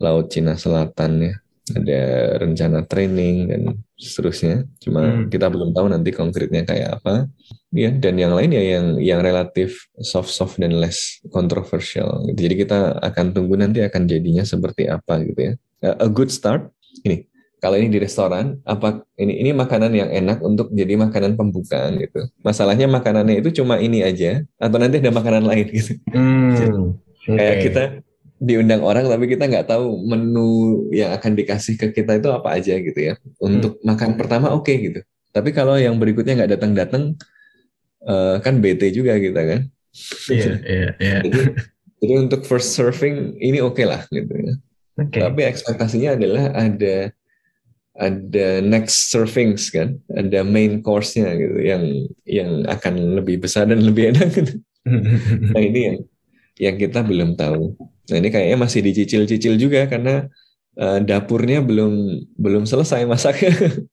Laut Cina Selatan ya. Ada rencana training dan seterusnya. Cuma hmm. kita belum tahu nanti konkretnya kayak apa. Ya dan yang lain ya yang yang relatif soft soft dan less controversial. Jadi kita akan tunggu nanti akan jadinya seperti apa gitu ya. A good start. Ini kalau ini di restoran apa ini ini makanan yang enak untuk jadi makanan pembukaan gitu. Masalahnya makanannya itu cuma ini aja atau nanti ada makanan lain gitu. Hmm, okay. kayak kita diundang orang tapi kita nggak tahu menu yang akan dikasih ke kita itu apa aja gitu ya. Untuk hmm. makan pertama oke okay, gitu. Tapi kalau yang berikutnya nggak datang-datang uh, kan bete juga kita kan. Iya (laughs) iya iya. Jadi, jadi untuk first serving ini oke okay lah gitu ya. Okay. tapi ekspektasinya adalah ada ada next servings kan, ada main course-nya gitu yang yang akan lebih besar dan lebih enak gitu. (laughs) nah ini yang yang kita belum tahu. Nah ini kayaknya masih dicicil-cicil juga karena uh, dapurnya belum belum selesai masaknya. (laughs)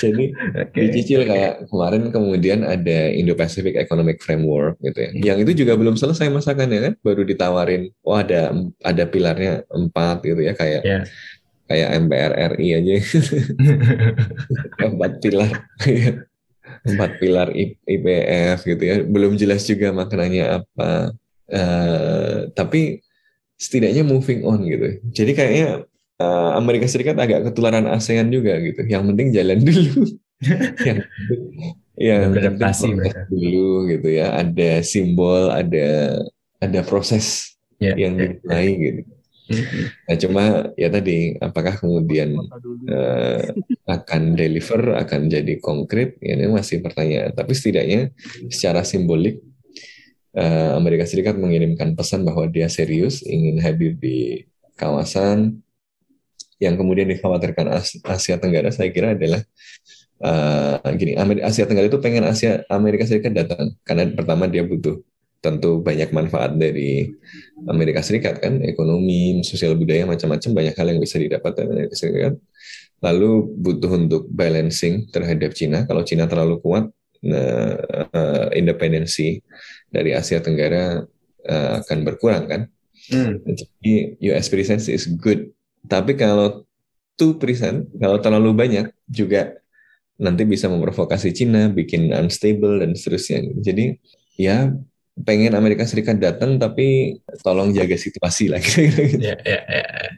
Jadi okay. dicicil kayak kemarin kemudian ada Indo-Pacific Economic Framework gitu ya. Yang itu juga belum selesai masakannya kan, baru ditawarin, oh ada ada pilarnya empat gitu ya kayak yeah kayak MPR RI aja. (laughs) Empat pilar. Empat pilar IPF gitu ya. Belum jelas juga maknanya apa. Uh, tapi setidaknya moving on gitu. Jadi kayaknya uh, Amerika Serikat agak ketularan ASEAN juga gitu. Yang penting jalan dulu. (laughs) Yang yang beradaptasi dulu gitu ya. Ada simbol ada ada proses yeah, yang yeah. dimulai gitu Nah cuma ya tadi apakah kemudian uh, akan deliver akan jadi konkret? Ya ini masih pertanyaan. Tapi setidaknya secara simbolik uh, Amerika Serikat mengirimkan pesan bahwa dia serius ingin hadir di kawasan. Yang kemudian dikhawatirkan Asia Tenggara saya kira adalah uh, gini Asia Tenggara itu pengen Asia Amerika Serikat datang. Karena pertama dia butuh tentu banyak manfaat dari Amerika Serikat kan? Ekonomi sosial budaya macam-macam banyak hal yang bisa didapat dari Amerika Serikat lalu butuh untuk balancing terhadap Cina kalau Cina terlalu kuat nah, uh, independensi dari Asia Tenggara uh, akan berkurang kan? Hmm. jadi US presence is good. Tapi kalau two percent kalau terlalu banyak juga nanti bisa memprovokasi Cina bikin unstable dan seterusnya. Jadi ya pengen Amerika Serikat datang tapi tolong jaga situasi lah (laughs) gitu. Ya, ya.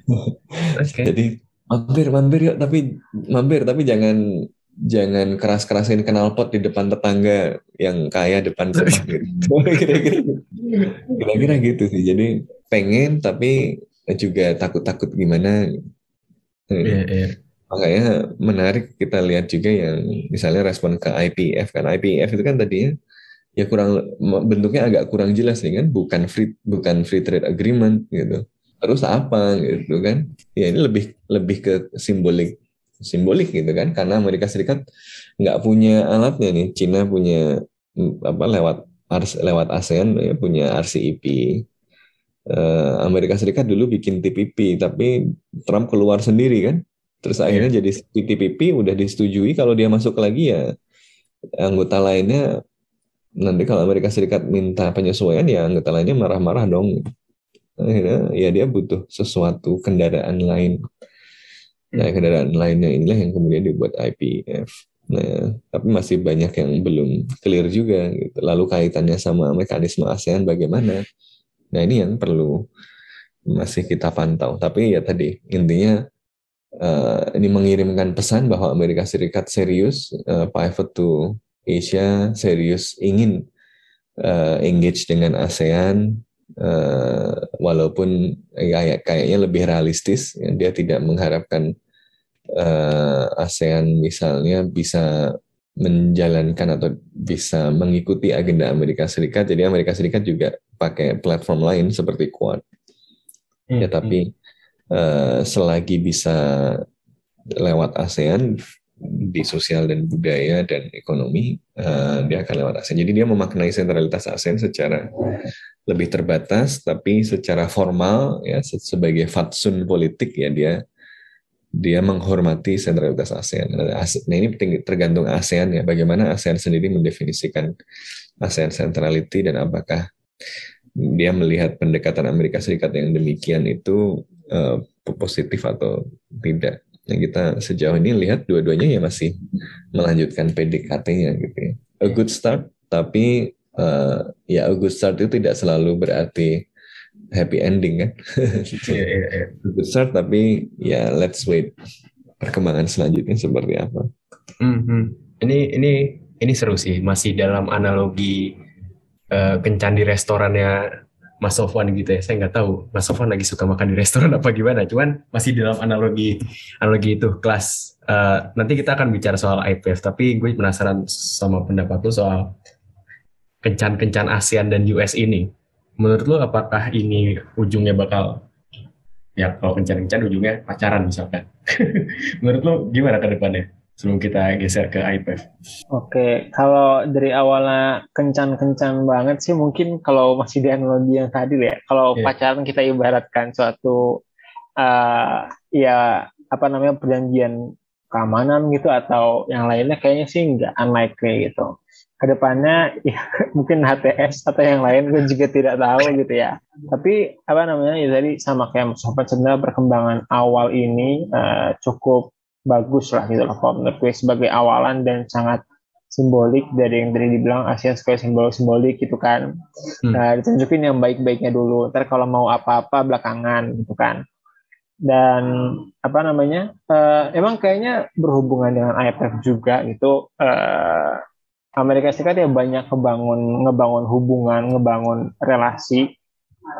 (laughs) Okay. Jadi mampir mampir yuk tapi mampir tapi jangan jangan keras-kerasin knalpot di depan tetangga yang kaya depan rumah (laughs) gitu. Kira-kira kira-kira gitu sih. Jadi pengen tapi juga takut-takut gimana. Yeah, yeah. Makanya menarik kita lihat juga yang misalnya respon ke IPF kan. IPF itu kan tadinya ya kurang bentuknya agak kurang jelas nih kan bukan free bukan free trade agreement gitu. Terus apa gitu kan? Ya ini lebih lebih ke simbolik simbolik gitu kan karena Amerika Serikat nggak punya alatnya nih. Cina punya apa lewat lewat ASEAN ya punya RCEP eh, Amerika Serikat dulu bikin TPP tapi Trump keluar sendiri kan. Terus iya. akhirnya jadi TPP udah disetujui. Kalau dia masuk lagi ya anggota lainnya nanti kalau Amerika Serikat minta penyesuaian ya anggota lainnya marah-marah dong. Akhirnya ya dia butuh sesuatu kendaraan lain. Nah kendaraan lainnya inilah yang kemudian dibuat IPF nah tapi masih banyak yang belum clear juga gitu. lalu kaitannya sama mekanisme ASEAN bagaimana? Nah ini yang perlu masih kita pantau. Tapi ya tadi intinya uh, ini mengirimkan pesan bahwa Amerika Serikat serius uh, pivot to Asia serius ingin uh, engage dengan ASEAN uh, walaupun ya, kayaknya lebih realistis ya, dia tidak mengharapkan uh, ASEAN misalnya bisa menjalankan atau bisa mengikuti agenda Amerika Serikat jadi Amerika Serikat juga pakai platform lain seperti Quad hmm. ya tapi uh, selagi bisa lewat ASEAN di sosial dan budaya dan ekonomi uh, dia akan lewat ASEAN. Jadi dia memaknai sentralitas ASEAN secara lebih terbatas, tapi secara formal ya sebagai fatsun politik ya dia dia menghormati sentralitas ASEAN. Nah ini tergantung ASEAN ya, bagaimana ASEAN sendiri mendefinisikan ASEAN centrality dan apakah dia melihat pendekatan Amerika Serikat yang demikian itu uh, positif atau tidak yang kita sejauh ini lihat dua-duanya ya masih melanjutkan PDKT-nya gitu ya. A good start, tapi uh, ya a good start itu tidak selalu berarti happy ending kan. (laughs) yeah, yeah, yeah. A good start, tapi ya let's wait perkembangan selanjutnya seperti apa. Mm -hmm. Ini ini ini seru sih, masih dalam analogi uh, kencan di restorannya Mas Sofwan gitu ya. Saya nggak tahu Mas Sofwan lagi suka makan di restoran apa gimana. Cuman masih dalam analogi analogi itu kelas. Uh, nanti kita akan bicara soal IPF. Tapi gue penasaran sama pendapat lu soal kencan-kencan ASEAN dan US ini. Menurut lu apakah ini ujungnya bakal ya kalau kencan-kencan ujungnya pacaran misalkan. (laughs) Menurut lu gimana ke depannya? Sebelum kita geser ke IPF. Oke, kalau dari awalnya kencan-kencan banget sih mungkin kalau masih di analogi yang tadi ya, kalau yeah. pacaran kita ibaratkan suatu uh, ya apa namanya perjanjian keamanan gitu atau yang lainnya kayaknya sih nggak unlikely gitu. Ke depannya (laughs) ya mungkin HTS atau yang lain gue juga tidak tahu gitu ya. Tapi apa namanya ya tadi sama kayak Mas Sobat sebenarnya perkembangan awal ini uh, cukup bagus lah gitu loh kalau menurut gue sebagai awalan dan sangat simbolik dari yang tadi dibilang ASEAN sebagai simbol simbolik gitu kan. Hmm. nah ditunjukin yang baik-baiknya dulu ntar kalau mau apa-apa belakangan gitu kan. Dan apa namanya uh, emang kayaknya berhubungan dengan IMF juga gitu. Uh, Amerika Serikat ya banyak ngebangun ngebangun hubungan ngebangun relasi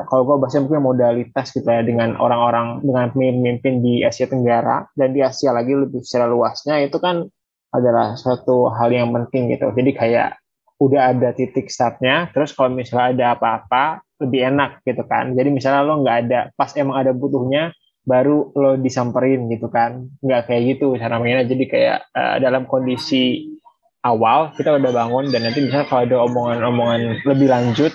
kalau gue bahasnya mungkin modalitas gitu ya dengan orang-orang dengan pemimpin di Asia Tenggara dan di Asia lagi lebih secara luasnya itu kan adalah suatu hal yang penting gitu. Jadi kayak udah ada titik startnya, terus kalau misalnya ada apa-apa lebih enak gitu kan. Jadi misalnya lo nggak ada pas emang ada butuhnya baru lo disamperin gitu kan. Nggak kayak gitu cara mainnya. Jadi kayak uh, dalam kondisi awal kita udah bangun dan nanti misalnya kalau ada omongan-omongan lebih lanjut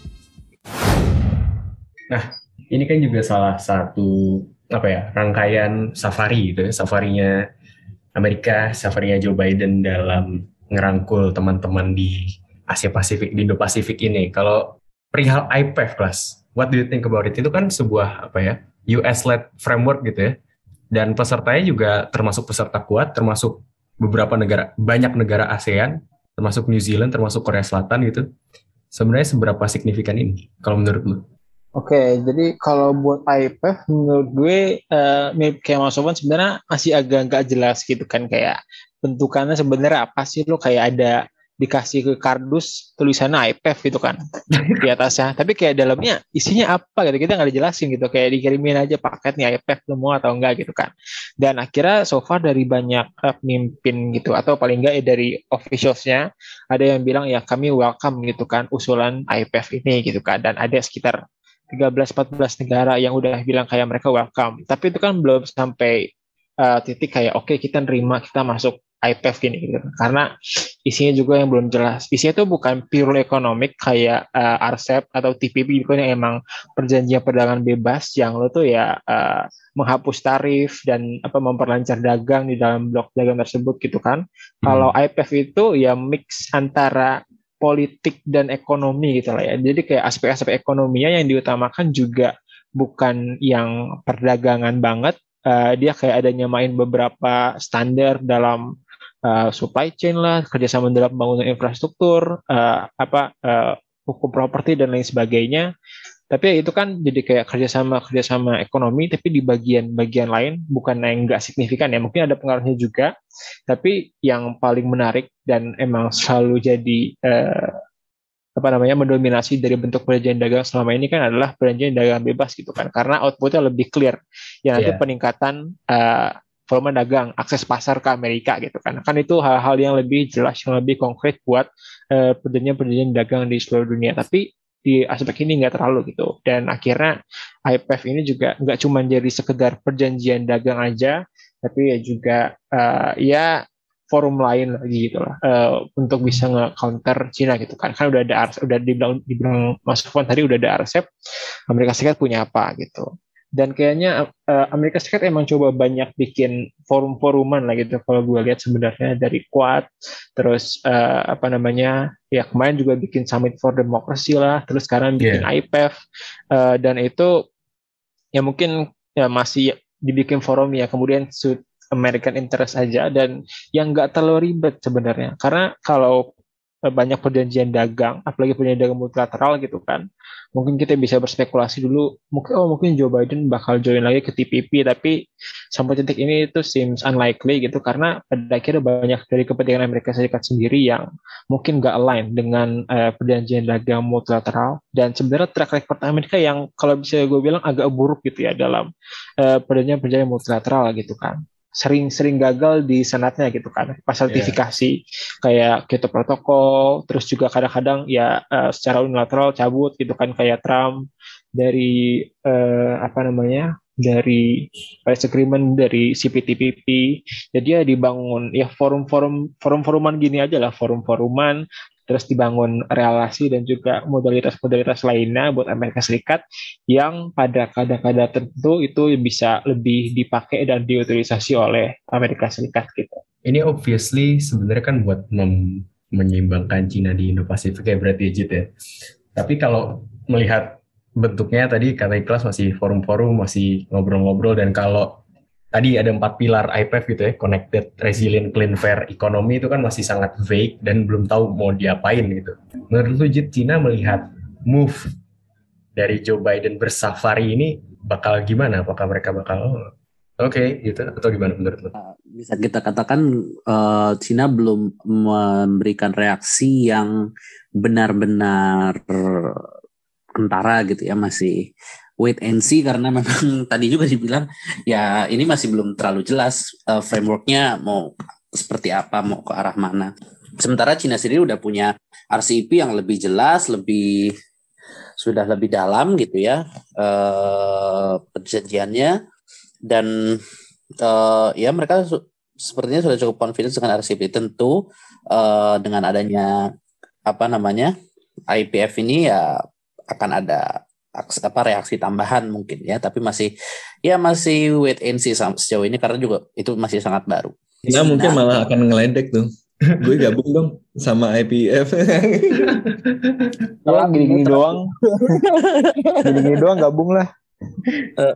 Nah, ini kan juga salah satu apa ya rangkaian safari gitu ya, safarinya Amerika, safarinya Joe Biden dalam ngerangkul teman-teman di Asia Pasifik, di Indo Pasifik ini. Kalau perihal IPEF kelas, what do you think about it? Itu kan sebuah apa ya US-led framework gitu ya, dan pesertanya juga termasuk peserta kuat, termasuk beberapa negara, banyak negara ASEAN, termasuk New Zealand, termasuk Korea Selatan gitu. Sebenarnya seberapa signifikan ini kalau menurut lu? Oke, jadi kalau buat IPF menurut gue uh, mirip kayak Mas Soban sebenarnya masih agak nggak jelas gitu kan kayak bentukannya sebenarnya apa sih? Lo kayak ada dikasih ke kardus tulisannya IPF gitu kan (laughs) di atasnya. Tapi kayak dalamnya isinya apa gitu kita nggak dijelasin gitu. Kayak dikirimin aja paket nih IPF lo mau atau enggak gitu kan. Dan akhirnya so far dari banyak uh, pemimpin gitu atau paling enggak ya dari officialsnya ada yang bilang ya kami welcome gitu kan usulan IPF ini gitu kan. Dan ada sekitar 13-14 negara yang udah bilang kayak mereka welcome. Tapi itu kan belum sampai uh, titik kayak oke okay, kita nerima kita masuk IPF gini gitu. Karena isinya juga yang belum jelas. Isinya itu bukan pure ekonomik kayak uh, RCEP atau TPP itu yang emang perjanjian perdagangan bebas yang lo tuh ya uh, menghapus tarif dan apa memperlancar dagang di dalam blok dagang tersebut gitu kan. Hmm. Kalau IPF itu ya mix antara politik dan ekonomi gitu lah ya. Jadi kayak aspek-aspek ekonominya yang diutamakan juga bukan yang perdagangan banget. Uh, dia kayak adanya main beberapa standar dalam uh, supply chain lah, kerjasama dalam pembangunan infrastruktur, uh, apa uh, hukum properti dan lain sebagainya. Tapi ya itu kan jadi kayak kerjasama kerjasama ekonomi, tapi di bagian-bagian lain bukan yang nggak signifikan ya. Mungkin ada pengaruhnya juga, tapi yang paling menarik dan emang selalu jadi eh, apa namanya mendominasi dari bentuk perjanjian dagang selama ini kan adalah perjanjian dagang bebas gitu kan, karena outputnya lebih clear. Ya nanti yeah. peningkatan uh, volume dagang, akses pasar ke Amerika gitu kan. Kan itu hal-hal yang lebih jelas, yang lebih konkret buat uh, perjanjian-perjanjian dagang di seluruh dunia. Tapi di aspek ini nggak terlalu gitu. Dan akhirnya IPF ini juga nggak cuma jadi sekedar perjanjian dagang aja tapi ya juga uh, ya forum lain lagi gitu lah uh, untuk bisa nge-counter Cina gitu kan. Kan udah ada udah dibilang dibilang Mas Fon tadi udah ada RCEP Amerika Serikat punya apa gitu dan kayaknya uh, Amerika Serikat emang coba banyak bikin forum-foruman lah gitu. Kalau gue lihat sebenarnya dari Quad terus uh, apa namanya ya kemarin juga bikin Summit for Democracy lah terus sekarang bikin yeah. IPEF uh, dan itu ya mungkin ya masih dibikin forum ya kemudian suit American interest aja dan yang nggak terlalu ribet sebenarnya. Karena kalau banyak perjanjian dagang, apalagi perjanjian dagang multilateral gitu kan. Mungkin kita bisa berspekulasi dulu, mungkin oh mungkin Joe Biden bakal join lagi ke TPP, tapi sampai titik ini itu seems unlikely gitu karena pada akhirnya banyak dari kepentingan Amerika Serikat sendiri yang mungkin nggak align dengan uh, perjanjian dagang multilateral dan sebenarnya track record Amerika yang kalau bisa gue bilang agak buruk gitu ya dalam uh, perjanjian-perjanjian multilateral gitu kan sering-sering gagal di senatnya gitu kan pas iya. ratifikasi yeah. kayak Kyoto Protokol terus juga kadang-kadang ya uh, secara unilateral cabut gitu kan kayak Trump dari uh, apa namanya dari Paris Agreement dari CPTPP jadi ya dibangun ya forum-forum forum-foruman gini aja lah forum-foruman terus dibangun relasi dan juga modalitas-modalitas lainnya buat Amerika Serikat yang pada kadar-kadar tertentu itu bisa lebih dipakai dan diutilisasi oleh Amerika Serikat gitu. Ini obviously sebenarnya kan buat mem menyeimbangkan Cina di Indo-Pasifik ya berarti ya ya. Tapi kalau melihat bentuknya tadi kata Ikhlas masih forum-forum, masih ngobrol-ngobrol dan kalau tadi ada empat pilar IPF gitu ya, connected, resilient, clean, fair, ekonomi itu kan masih sangat vague dan belum tahu mau diapain gitu. Menurut lu Jit, Cina melihat move dari Joe Biden bersafari ini bakal gimana? Apakah mereka bakal oh, oke okay, gitu atau gimana menurut lu? Uh, bisa kita katakan uh, Cina belum memberikan reaksi yang benar-benar kentara gitu ya masih wait and see karena memang (laughs) tadi juga dibilang ya ini masih belum terlalu jelas uh, frameworknya mau seperti apa mau ke arah mana. Sementara Cina sendiri udah punya RCEP yang lebih jelas, lebih sudah lebih dalam gitu ya uh, perjanjiannya dan uh, ya mereka sepertinya sudah cukup confidence dengan RCEP tentu uh, dengan adanya apa namanya IPF ini ya akan ada apa reaksi tambahan mungkin ya tapi masih ya masih wait and see sejauh ini karena juga itu masih sangat baru. Nah, mungkin malah akan ngeledek tuh. (laughs) gue gabung dong sama IPF. ya gini-gini doang. (laughs) gini-gini doang gabung lah.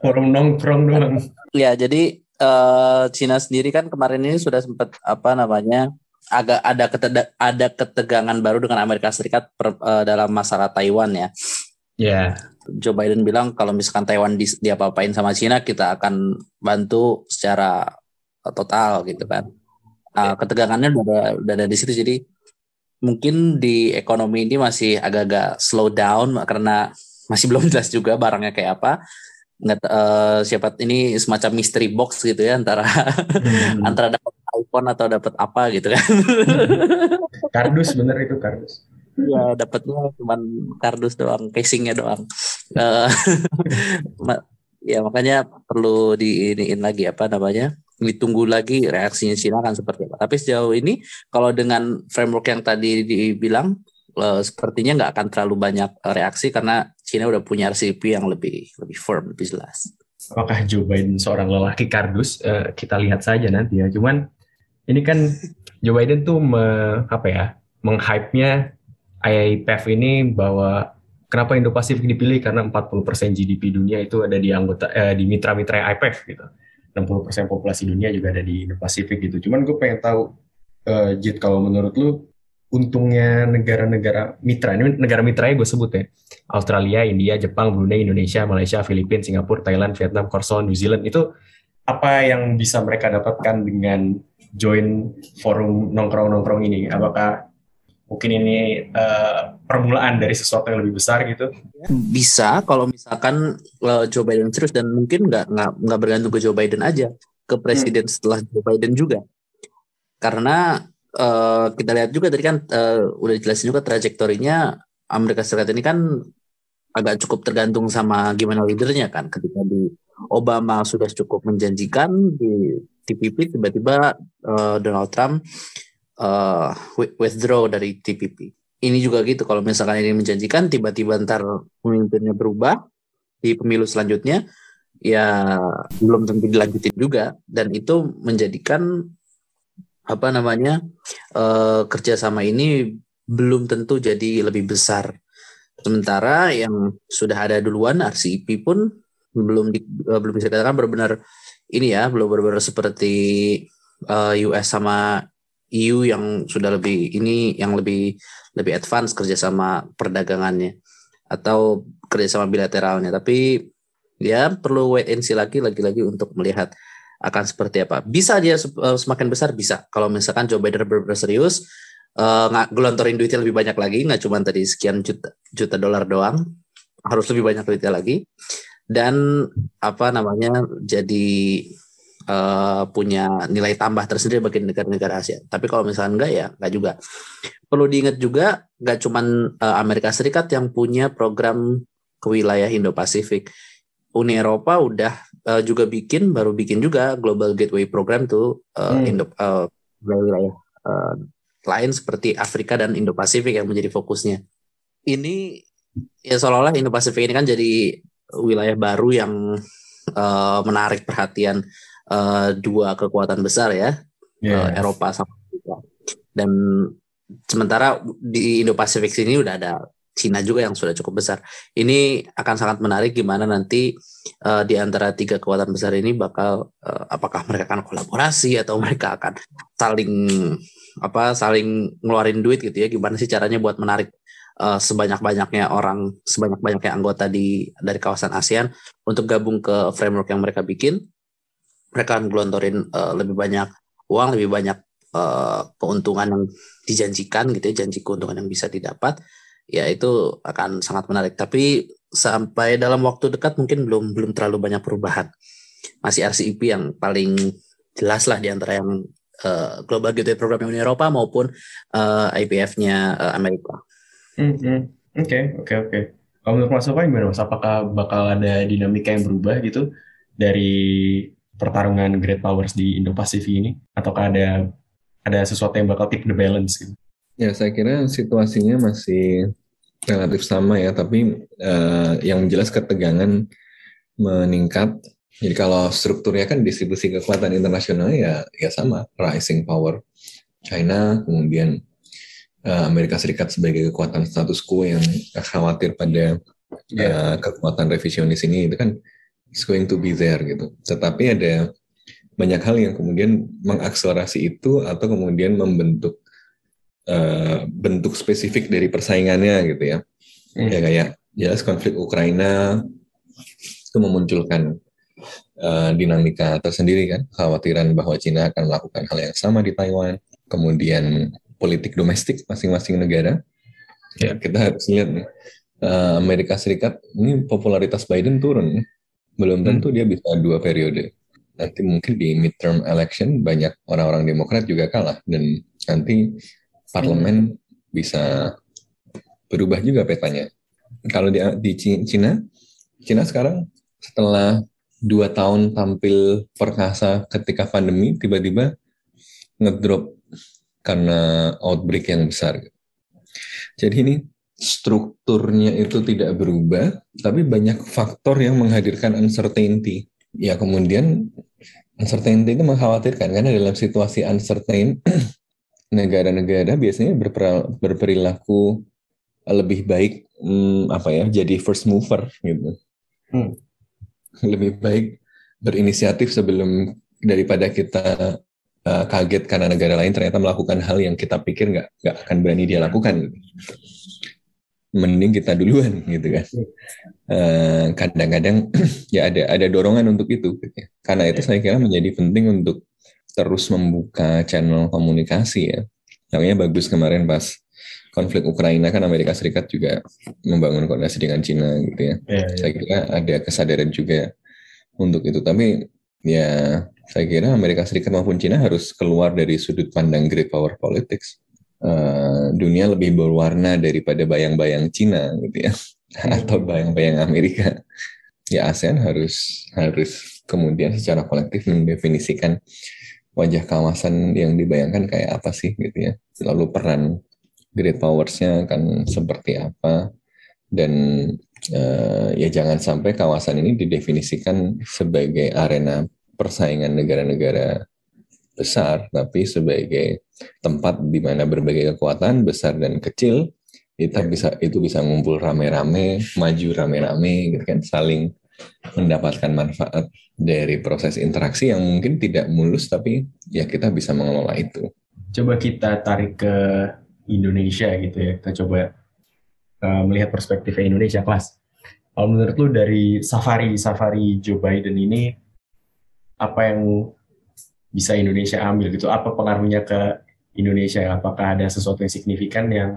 Forum nongkrong doang. Ya, jadi uh, Cina sendiri kan kemarin ini sudah sempat apa namanya agak ada keteda, ada ketegangan baru dengan Amerika Serikat per, uh, dalam masalah Taiwan ya. Ya. Yeah. Joe Biden bilang kalau misalkan Taiwan di, diapa-apain sama Cina kita akan bantu secara total gitu kan. Uh, ketegangannya udah ada, udah ada di situ jadi mungkin di ekonomi ini masih agak-agak slow down karena masih (laughs) belum jelas juga barangnya kayak apa. Nggak uh, siapa ini semacam mystery box gitu ya antara hmm. (laughs) antara dapat iPhone atau dapat apa gitu kan. kardus bener itu kardus ya dapatnya cuma kardus doang casingnya doang. (laughs) Uh, ya makanya perlu diiniin lagi apa namanya ditunggu lagi reaksinya Cina kan seperti apa. Tapi sejauh ini kalau dengan framework yang tadi dibilang uh, sepertinya nggak akan terlalu banyak reaksi karena Cina udah punya RCP yang lebih lebih firm lebih jelas. Apakah Joe Biden seorang lelaki kardus? Uh, kita lihat saja nanti ya. Cuman ini kan Joe Biden tuh me, apa ya menghype-nya IPF ini bahwa kenapa Indo-Pasifik dipilih karena 40% GDP dunia itu ada di anggota eh, di mitra-mitra IPF gitu. 60% populasi dunia juga ada di Indo-Pasifik gitu. Cuman gue pengen tahu uh, Jit kalau menurut lu untungnya negara-negara mitra ini negara mitranya gue sebut ya Australia, India, Jepang, Brunei, Indonesia, Malaysia, Filipina, Singapura, Thailand, Vietnam, Korsel, New Zealand itu apa yang bisa mereka dapatkan dengan join forum nongkrong-nongkrong ini? Apakah mungkin ini uh, permulaan dari sesuatu yang lebih besar gitu? Bisa kalau misalkan uh, Joe Biden terus dan mungkin nggak nggak nggak bergantung ke Joe Biden aja, ke presiden hmm. setelah Joe Biden juga. Karena uh, kita lihat juga tadi kan uh, udah dijelasin juga trajektorinya Amerika Serikat ini kan agak cukup tergantung sama gimana leadernya kan. Ketika di Obama sudah cukup menjanjikan di TPP tiba-tiba uh, Donald Trump uh, withdraw dari TPP. Ini juga gitu kalau misalkan ini menjanjikan tiba-tiba ntar pemimpinnya berubah di pemilu selanjutnya ya belum tentu dilanjutin juga dan itu menjadikan apa namanya uh, kerjasama ini belum tentu jadi lebih besar. Sementara yang sudah ada duluan RCEP pun belum di, uh, belum bisa dikatakan benar-benar ini ya belum benar-benar seperti uh, US sama EU yang sudah lebih ini yang lebih lebih advance kerjasama perdagangannya atau kerjasama bilateralnya. Tapi ya perlu wait and see lagi lagi-lagi untuk melihat akan seperti apa. Bisa dia uh, semakin besar? Bisa. Kalau misalkan Joe Biden benar serius uh, nggak gelontorin duitnya lebih banyak lagi nggak cuma tadi sekian juta juta dolar doang harus lebih banyak duitnya lagi. Dan apa namanya jadi uh, punya nilai tambah tersendiri bagi negara-negara Asia. Tapi kalau misalnya enggak ya enggak juga. Perlu diingat juga enggak cuma uh, Amerika Serikat yang punya program ke wilayah Indo-Pasifik. Uni Eropa udah uh, juga bikin baru bikin juga Global Gateway Program tuh uh, hmm. Indo uh, wilayah uh, lain seperti Afrika dan Indo-Pasifik yang menjadi fokusnya. Ini ya seolah-olah Indo-Pasifik ini kan jadi wilayah baru yang uh, menarik perhatian uh, dua kekuatan besar ya, yeah. uh, Eropa sama Amerika. Dan sementara di Indo-Pasifik sini udah ada Cina juga yang sudah cukup besar. Ini akan sangat menarik gimana nanti uh, di antara tiga kekuatan besar ini bakal uh, apakah mereka akan kolaborasi atau (laughs) mereka akan saling apa saling ngeluarin duit gitu ya. Gimana sih caranya buat menarik uh, sebanyak-banyaknya orang, sebanyak-banyaknya anggota di dari kawasan ASEAN untuk gabung ke framework yang mereka bikin mereka akan gelontorin uh, lebih banyak uang, lebih banyak uh, keuntungan yang dijanjikan gitu ya, janji keuntungan yang bisa didapat, ya itu akan sangat menarik. Tapi sampai dalam waktu dekat mungkin belum belum terlalu banyak perubahan. Masih RCEP yang paling jelas lah di antara yang uh, Global Gateway Program Uni Eropa maupun uh, IPF-nya uh, Amerika. Hmm, oke, oke, oke. Kalau menurut Mas Sofa gimana? Apakah bakal ada dinamika yang berubah gitu dari pertarungan great powers di Indo-Pasifik ini? Ataukah ada ada sesuatu yang bakal tip the balance gitu? Ya, saya kira situasinya masih relatif sama ya, tapi uh, yang jelas ketegangan meningkat. Jadi kalau strukturnya kan distribusi kekuatan internasional ya ya sama, rising power China, kemudian uh, Amerika Serikat sebagai kekuatan status quo yang khawatir pada yeah. uh, kekuatan revisionis ini itu kan is going to be there gitu. Tetapi ada banyak hal yang kemudian mengakselerasi itu atau kemudian membentuk uh, bentuk spesifik dari persaingannya gitu ya. Hmm. Ya kayak jelas konflik Ukraina itu memunculkan uh, dinamika tersendiri kan, khawatiran bahwa Cina akan melakukan hal yang sama di Taiwan, kemudian politik domestik masing-masing negara. Ya, kita harus lihat nih, uh, Amerika Serikat ini popularitas Biden turun belum hmm. tentu hmm. dia bisa dua periode. Nanti mungkin di midterm election banyak orang-orang Demokrat juga kalah dan nanti parlemen hmm. bisa berubah juga petanya. Kalau di, di Cina, Cina sekarang setelah dua tahun tampil perkasa ketika pandemi, tiba-tiba ngedrop karena outbreak yang besar. Jadi ini strukturnya itu tidak berubah, tapi banyak faktor yang menghadirkan uncertainty. Ya kemudian uncertainty itu mengkhawatirkan karena dalam situasi uncertain (clears throat) negara-negara biasanya berperilaku lebih baik hmm, apa ya jadi first mover gitu. Hmm. Lebih baik berinisiatif sebelum daripada kita uh, kaget karena negara lain ternyata melakukan hal yang kita pikir nggak nggak akan berani dia lakukan. Mending kita duluan (laughs) gitu kan. Uh, kadang-kadang (clears throat) ya ada ada dorongan untuk itu. Ya. Karena itu saya kira menjadi penting untuk terus membuka channel komunikasi ya. Makanya bagus kemarin pas konflik Ukraina kan Amerika Serikat juga membangun koordinasi dengan Cina gitu ya. Iya, iya. Saya kira ada kesadaran juga untuk itu. Tapi ya saya kira Amerika Serikat maupun Cina harus keluar dari sudut pandang great power politics. Eh, dunia lebih berwarna daripada bayang-bayang Cina gitu ya (laughs) atau bayang-bayang Amerika. Ya ASEAN harus harus kemudian secara kolektif mendefinisikan wajah kawasan yang dibayangkan kayak apa sih gitu ya. Lalu peran great powers-nya akan seperti apa dan eh, ya jangan sampai kawasan ini didefinisikan sebagai arena persaingan negara-negara besar tapi sebagai tempat di mana berbagai kekuatan besar dan kecil kita bisa itu bisa ngumpul rame-rame maju rame-rame gitu kan saling mendapatkan manfaat dari proses interaksi yang mungkin tidak mulus tapi ya kita bisa mengelola itu Coba kita tarik ke Indonesia gitu ya. Kita coba uh, melihat perspektifnya Indonesia, kelas. Kalau menurut lu dari safari safari Joe Biden ini apa yang bisa Indonesia ambil gitu? Apa pengaruhnya ke Indonesia? Apakah ada sesuatu yang signifikan yang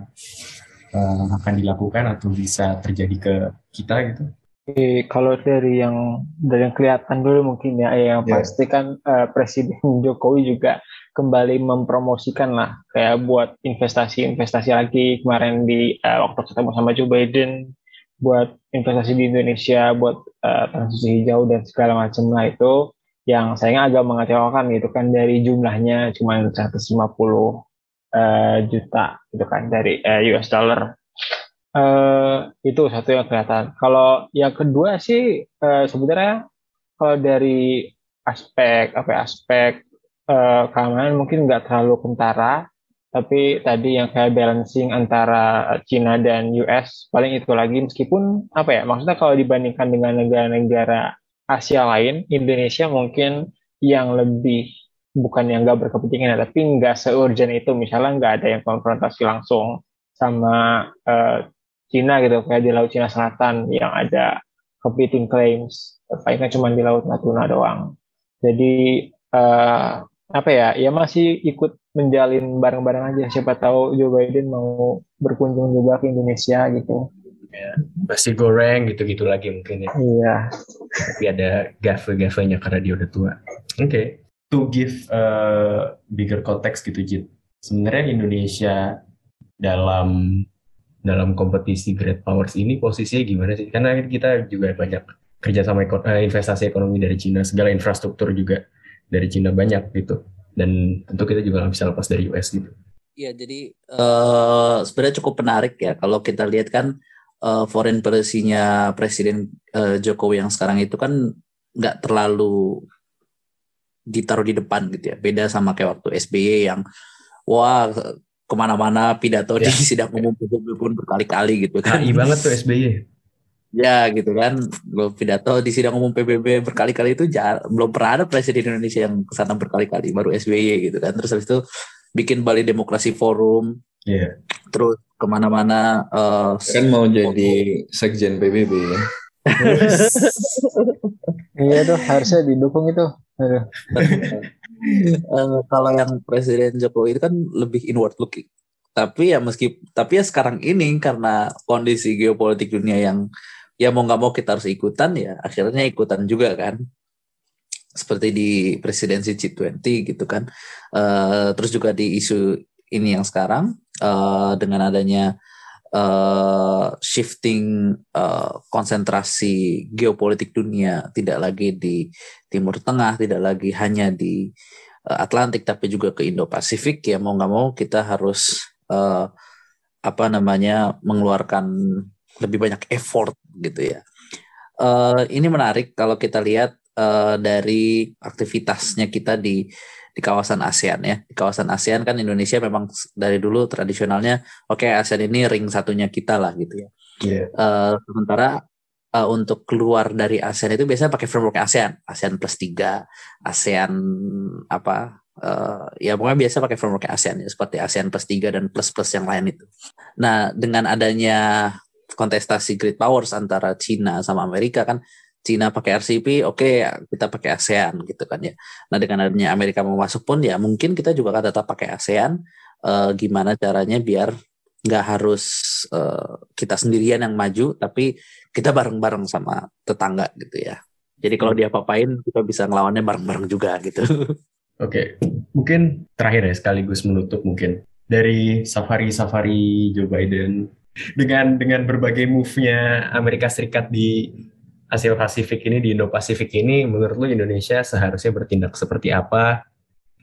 uh, akan dilakukan atau bisa terjadi ke kita gitu? Oke, kalau dari yang dari yang kelihatan dulu mungkin ya, yang Ya. pasti kan eh, Presiden (laughs) Jokowi juga kembali mempromosikan lah kayak buat investasi-investasi lagi kemarin di eh, waktu ketemu sama Joe Biden buat investasi di Indonesia, buat eh, transisi hijau dan segala macam lah itu yang sayangnya agak mengecewakan gitu kan dari jumlahnya cuma 150 eh, juta gitu kan dari eh, US dollar eh itu satu yang kelihatan. Kalau yang kedua sih eh, sebenarnya kalau dari aspek apa ya, aspek eh, keamanan mungkin nggak terlalu kentara, tapi tadi yang kayak balancing antara Cina dan US paling itu lagi meskipun apa ya maksudnya kalau dibandingkan dengan negara-negara Asia lain, Indonesia mungkin yang lebih bukan yang nggak berkepentingan tapi nggak se-urgent itu. Misalnya nggak ada yang konfrontasi langsung sama eh, Cina gitu kayak di Laut Cina Selatan yang ada competing claims. Palingan cuma di Laut Natuna doang. Jadi eh, apa ya ya masih ikut menjalin bareng-bareng aja. Siapa tahu Joe Biden mau berkunjung juga ke Indonesia gitu Nasi goreng gitu-gitu lagi mungkin ya. iya Tapi ada gafe-gafenya karena dia udah tua. Oke. To give a bigger context gitu, Jit. Sebenarnya Indonesia dalam dalam kompetisi great powers ini posisinya gimana sih? Karena kita juga banyak kerjasama eko- eh, investasi ekonomi dari Cina, segala infrastruktur juga dari Cina banyak gitu. Dan tentu kita juga nggak bisa lepas dari US gitu. Iya, jadi eh sebenarnya cukup menarik ya kalau kita lihat kan eh, foreign policy-nya Presiden eh, Jokowi yang sekarang itu kan nggak terlalu ditaruh di depan gitu ya. Beda sama kayak waktu SBY yang wah ke mana-mana pidato di Ya. (laughs) sidang umum PBB pun berkali-kali gitu kan. KI banget tuh SBY. Ya gitu kan, Lo pidato di sidang umum PBB berkali-kali itu jar- belum pernah ada presiden Indonesia yang ke sana berkali-kali, baru SBY gitu kan. Terus habis itu bikin Bali Demokrasi Forum, Iya. terus ke mana-mana. eh, kan mau jadi sekjen PBB ya (laughs) iya tuh harusnya didukung itu Aduh. (laughs) Eh, kalau yang Presiden Jokowi itu kan lebih inward looking. Tapi ya meski tapi ya sekarang ini karena kondisi geopolitik dunia yang ya mau nggak mau kita harus ikutan ya akhirnya ikutan juga kan. Seperti di presidensi G20 gitu kan. Eh, terus juga di isu ini yang sekarang eh, dengan adanya eh, shifting eh, konsentrasi geopolitik dunia tidak lagi di Timur Tengah, tidak lagi hanya di eh, Atlantik tapi juga ke Indo-Pasifik ya mau nggak mau kita harus eh, apa namanya mengeluarkan lebih banyak effort gitu ya. Eh, ini menarik kalau kita lihat eh, dari aktivitasnya kita di di kawasan ASEAN ya. Di kawasan ASEAN kan Indonesia memang dari dulu tradisionalnya oke ASEAN ini ring satunya kita lah gitu ya. Iya. Eh, sementara eh, untuk keluar dari ASEAN itu biasanya pakai framework ASEAN, ASEAN plus 3, ASEAN apa eh, ya pokoknya biasa pakai framework ASEAN ya seperti ASEAN plus 3 dan plus plus yang lain itu. Nah, dengan adanya kontestasi great powers antara Cina sama Amerika kan Cina pakai RCP, oke kita pakai ASEAN gitu kan ya. Nah dengan adanya Amerika mau masuk pun ya mungkin kita juga akan tetap pakai ASEAN. Eh, gimana caranya biar nggak harus eh, kita sendirian yang maju, tapi kita bareng-bareng sama tetangga gitu ya. Jadi kalau dia papain kita bisa ngelawannya bareng-bareng juga gitu. (laughs) Oke, mungkin terakhir ya sekaligus menutup mungkin dari safari-safari Joe Biden dengan dengan berbagai move-nya Amerika Serikat di Asia Pasifik ini di Indo-Pasifik ini menurut lu Indonesia seharusnya bertindak seperti apa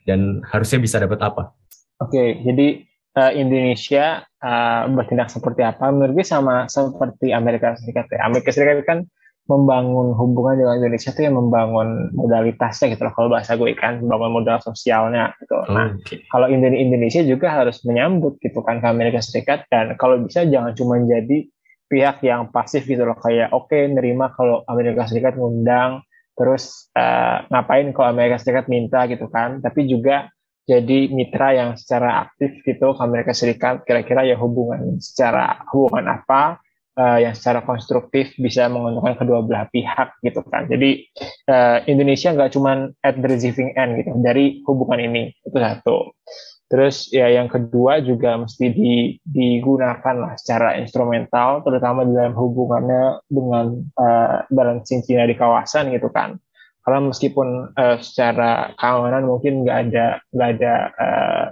dan harusnya bisa dapat apa? Oke, jadi eh, Indonesia eh, bertindak seperti apa? Menurut gue sama seperti Amerika Serikat ya. Amerika Serikat kan membangun hubungan dengan Indonesia itu yang membangun modalitasnya gitu loh. Kalau bahasa gue kan membangun modal sosialnya gitu. Nah, Oke. kalau Indo- Indonesia juga harus menyambut gitu kan ke Amerika Serikat dan kalau bisa jangan cuma jadi pihak yang pasif gitu loh. Kayak oke nerima kalau Amerika Serikat ngundang terus eh, ngapain kalau Amerika Serikat minta gitu kan. Tapi juga jadi mitra yang secara aktif gitu ke Amerika Serikat kira-kira ya hubungan secara hubungan apa eh, yang secara konstruktif bisa menguntungkan kedua belah pihak gitu kan. Jadi eh, Indonesia nggak cuma at the receiving end gitu dari hubungan ini. Itu satu Terus ya yang kedua juga mesti di- digunakan lah secara instrumental, terutama dalam hubungannya dengan eh, balancing Cina di kawasan gitu kan. Karena meskipun eh, secara keamanan mungkin nggak ada nggak ada eh,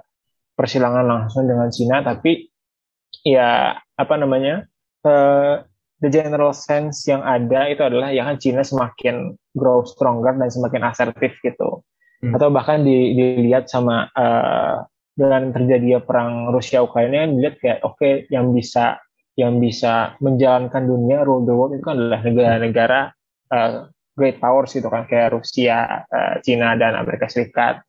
persilangan langsung dengan Cina, tapi ya apa namanya eh, the general sense yang ada itu adalah ya kan Cina semakin grow stronger dan semakin asertif gitu. Hmm. Atau bahkan di- dilihat sama eh, dengan terjadinya perang Rusia Ukraina dilihat kayak oke yang bisa yang bisa menjalankan dunia rule the world itu kan adalah negara-negara uh, great powers gitu kan kayak Rusia, uh, Cina dan Amerika Serikat.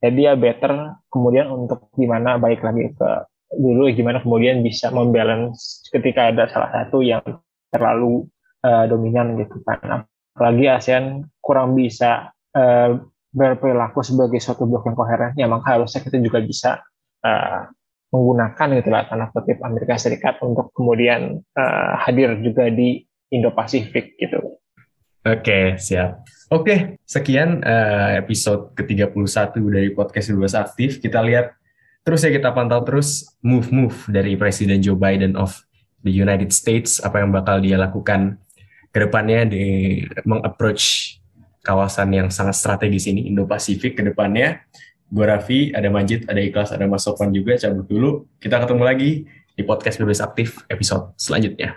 Jadi ya better kemudian untuk gimana baik lagi ke dulu gimana kemudian bisa membalance ketika ada salah satu yang terlalu uh, dominan gitu kan. Apalagi ASEAN kurang bisa uh, berperilaku sebagai suatu blok yang koheren, ya maka harusnya kita juga bisa uh, menggunakan gitu lah tanda kutip Amerika Serikat untuk kemudian uh, hadir juga di Indo-Pasifik gitu. Oke, siap. Oke, sekian eh, episode ke-31 dari podcast Bebas Aktif. Kita lihat terus ya kita pantau terus move-move dari Presiden Joe Biden of the United States apa yang bakal dia lakukan ke depannya di mengapproach kawasan yang sangat strategis ini Indo-Pasifik ke depannya. Gue Raffi, ada Majid, ada Ikhlas, ada Mas Sofwan juga cabut dulu. Kita ketemu lagi di podcast Bebas Aktif episode selanjutnya.